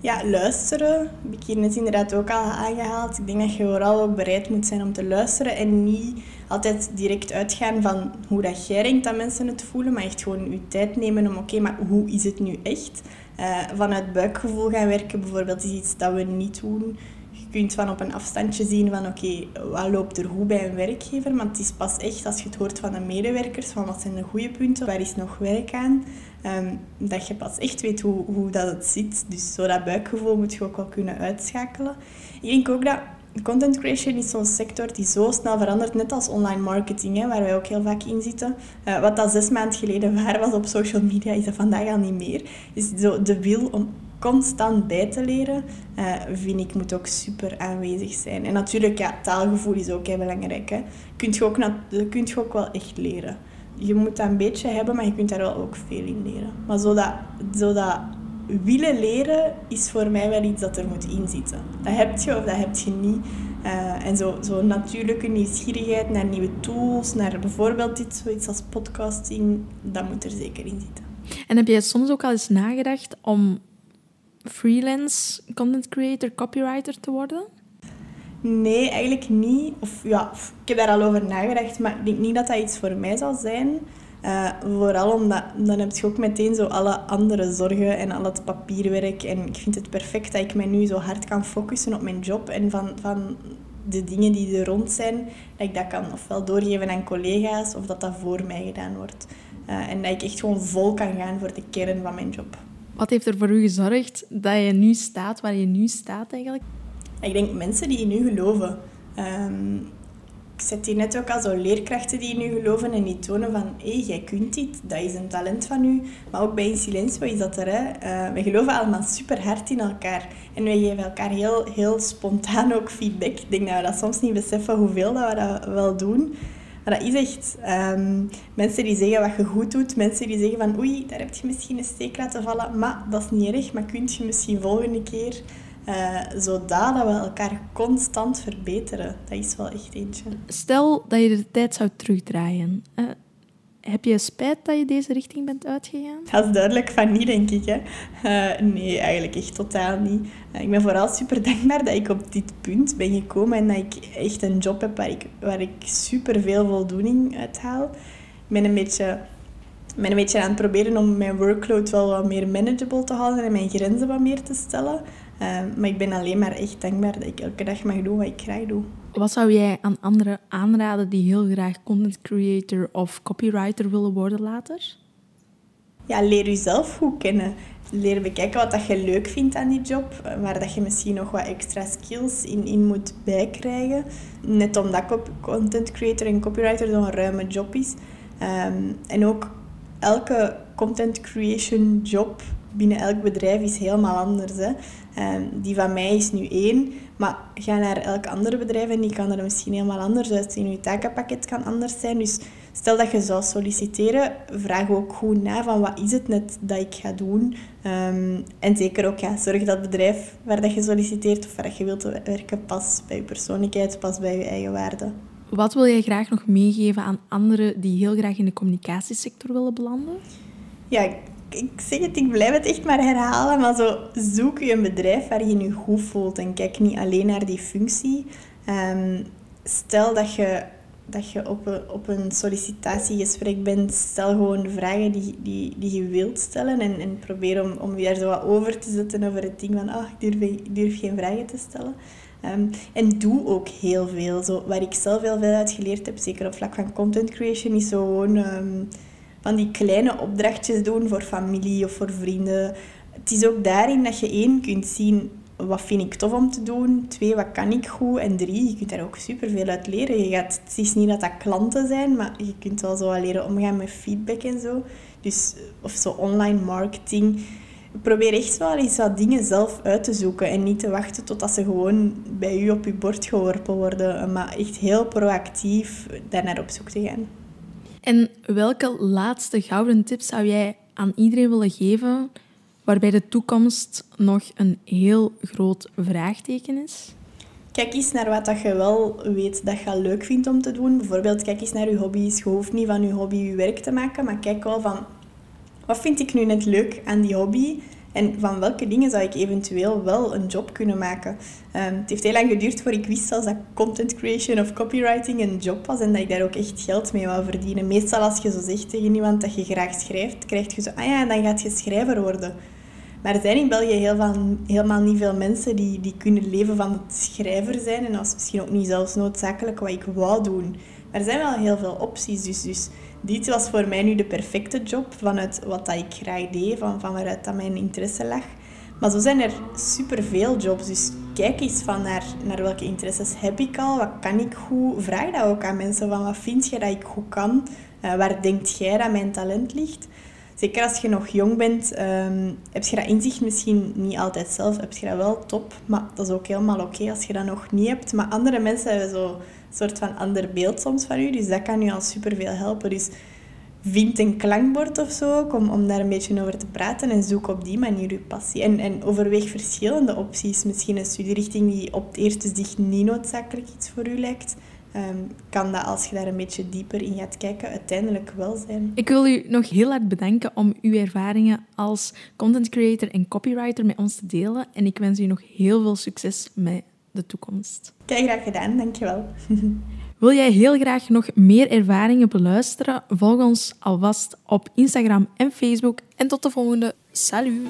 [SPEAKER 2] Ja, luisteren. Heb ik hier net inderdaad ook al aangehaald. Ik denk dat je vooral ook bereid moet zijn om te luisteren en niet altijd direct uitgaan van hoe dat jij denkt dat mensen het voelen, maar echt gewoon je tijd nemen om oké, maar hoe is het nu echt? Uh, vanuit buikgevoel gaan werken bijvoorbeeld is iets dat we niet doen. Je kunt van op een afstandje zien van oké, wat loopt er goed bij een werkgever, maar het is pas echt als je het hoort van de medewerkers, van wat zijn de goede punten, waar is nog werk aan, um, dat je pas echt weet hoe, hoe dat het zit. Dus zo dat buikgevoel moet je ook wel kunnen uitschakelen. Ik denk ook dat content creation is zo'n sector die zo snel verandert, net als online marketing, hè, waar wij ook heel vaak in zitten. Uh, wat dat zes maanden geleden waar was op social media, is dat vandaag al niet meer. Dus zo de wil om constant bij te leren, uh, vind ik, moet ook super aanwezig zijn. En natuurlijk, ja, taalgevoel is ook heel belangrijk. Hè. Kunt je ook, kunt je ook wel echt leren. Je moet dat een beetje hebben, maar je kunt daar wel ook veel in leren. Maar zodat, zodat willen leren is voor mij wel iets dat er moet inzitten. Dat heb je of dat heb je niet. Uh, en zo, zo natuurlijke nieuwsgierigheid naar nieuwe tools, naar bijvoorbeeld dit, zoiets als podcasting, dat moet er zeker in zitten.
[SPEAKER 1] En heb jij soms ook al eens nagedacht om freelance content creator, copywriter te worden?
[SPEAKER 2] Nee, eigenlijk niet. Of ja, ik heb daar al over nagedacht, maar ik denk niet dat dat iets voor mij zal zijn. Uh, vooral omdat dan heb je ook meteen zo alle andere zorgen en al het papierwerk. En ik vind het perfect dat ik mij nu zo hard kan focussen op mijn job en van, van de dingen die er rond zijn, dat ik dat kan ofwel doorgeven aan collega's of dat dat voor mij gedaan wordt. Uh, en dat ik echt gewoon vol kan gaan voor de kern van mijn job.
[SPEAKER 1] Wat heeft er voor u gezorgd dat je nu staat waar je nu staat eigenlijk?
[SPEAKER 2] Ik denk mensen die in u geloven. Um, ik zet hier net ook al zo leerkrachten die in u geloven en die tonen van hé, hey, jij kunt dit, dat is een talent van u. Maar ook bij In Silencio is dat er. Hè. Uh, we geloven allemaal super hard in elkaar en we geven elkaar heel, heel spontaan ook feedback. Ik denk dat we dat soms niet beseffen hoeveel dat we dat wel doen. Maar dat is echt um, mensen die zeggen wat je goed doet, mensen die zeggen van oei, daar heb je misschien een steek laten vallen, maar dat is niet erg, maar kunt je misschien volgende keer. Uh, zodat we elkaar constant verbeteren. Dat is wel echt eentje.
[SPEAKER 1] Stel dat je de tijd zou terugdraaien. Uh, heb je spijt dat je deze richting bent uitgegaan?
[SPEAKER 2] Dat is duidelijk van niet, denk ik. Hè. Uh, nee, eigenlijk echt totaal niet. ik ben vooral super dankbaar dat ik op dit punt ben gekomen en dat ik echt een job heb waar ik, waar ik super veel voldoening uit haal. Ik ben een beetje ben een beetje aan het proberen om mijn workload wel wat meer manageable te houden en mijn grenzen wat meer te stellen. Ehm, maar ik ben alleen maar echt dankbaar dat ik elke dag mag doen wat ik graag doe.
[SPEAKER 1] Wat zou jij aan anderen aanraden die heel graag content creator of copywriter willen worden later?
[SPEAKER 2] ja, leer jezelf goed kennen. Leer bekijken wat dat je leuk vindt aan die job, eh, waar dat je misschien nog wat extra skills in, in moet bijkrijgen. Net omdat content creator en copywriter zo'n ruime job is. Ehm, en ook elke content creation job binnen elk bedrijf is helemaal anders. Hè. Ehm, die van mij is nu één, maar ga naar elk ander bedrijf en die kan er misschien helemaal anders uitzien. Je takenpakket kan anders zijn. Dus stel dat je zou solliciteren, vraag ook goed na van wat is het net dat ik ga doen. Um, en zeker ook ja, zorg dat het bedrijf waar dat je solliciteert of waar je wilt werken past bij je persoonlijkheid, past bij je eigen waarden.
[SPEAKER 1] Wat wil jij graag nog meegeven aan anderen die heel graag in de communicatiesector willen belanden?
[SPEAKER 2] Ja, ik zeg het, ik blijf het echt maar herhalen, maar zo zoek je een bedrijf waar je je goed voelt en kijk niet alleen naar die functie. Um, stel dat je, dat je op, een, op een sollicitatiegesprek bent, stel gewoon de vragen die, die, die je wilt stellen en, en probeer om, om daar zo wat over te zetten over het ding van, ah, ik durf, ik durf geen vragen te stellen. Um, en doe ook heel veel. Zo, waar ik zelf heel veel uit geleerd heb, zeker op vlak van content creation, is zo gewoon... Um, van die kleine opdrachtjes doen voor familie of voor vrienden. Het is ook daarin dat je één kunt zien wat vind ik tof om te doen, twee wat kan ik goed en drie je kunt daar ook superveel uit leren. Je gaat, het is niet dat dat klanten zijn, maar je kunt wel zo leren omgaan met feedback en zo. Dus, of zo online marketing. Probeer echt wel eens wat dingen zelf uit te zoeken en niet te wachten totdat ze gewoon bij u op je bord geworpen worden, maar echt heel proactief daar naar op zoek te gaan.
[SPEAKER 1] En welke laatste gouden tips zou jij aan iedereen willen geven waarbij de toekomst nog een heel groot vraagteken is?
[SPEAKER 2] Kijk eens naar wat je wel weet dat je leuk vindt om te doen. Bijvoorbeeld, kijk eens naar je hobby's. Je hoeft niet van je hobby je werk te maken, maar kijk wel van... Wat vind ik nu net leuk aan die hobby? En van welke dingen zou ik eventueel wel een job kunnen maken? Um, het heeft heel lang geduurd voor ik wist zelfs dat content creation of copywriting een job was en dat ik daar ook echt geld mee wou verdienen. Meestal als je zo zegt tegen iemand dat je graag schrijft, krijg je zo, ah ja, dan gaat je schrijver worden. Maar er zijn in België heel van, helemaal niet veel mensen die, die kunnen leven van het schrijver zijn. En dat is misschien ook niet zelfs noodzakelijk wat ik wou doen. Maar er zijn wel heel veel opties. Dus, dus dit was voor mij nu de perfecte job vanuit wat dat ik graag deed, van, van waaruit dat mijn interesse lag. Maar zo zijn er superveel jobs. Dus kijk eens van naar, naar welke interesses heb ik al, wat kan ik goed. Vraag dat ook aan mensen van wat vind je dat ik goed kan, uh, waar denkt jij dat mijn talent ligt. Zeker als je nog jong bent, um, heb je dat inzicht misschien niet altijd zelf. Heb je dat wel top, maar dat is ook helemaal oké als je dat nog niet hebt. Maar andere mensen hebben zo soort van ander beeld soms van u. Dus dat kan u al superveel helpen. Dus vind een klankbord of zo om, om daar een beetje over te praten en zoek op die manier uw passie. En, en overweeg verschillende opties. Misschien een studierichting die op het eerste zicht niet noodzakelijk iets voor u lijkt. Ehm, kan dat als je daar een beetje dieper in gaat kijken uiteindelijk wel zijn.
[SPEAKER 1] Ik wil u nog heel hard bedanken om uw ervaringen als content creator en copywriter met ons te delen. En ik wens u nog heel veel succes met de toekomst.
[SPEAKER 2] Kijk, graag gedaan. Dankjewel.
[SPEAKER 1] Wil jij heel graag nog meer ervaringen beluisteren? Volg ons alvast op Instagram en Facebook. En tot de volgende. Salut!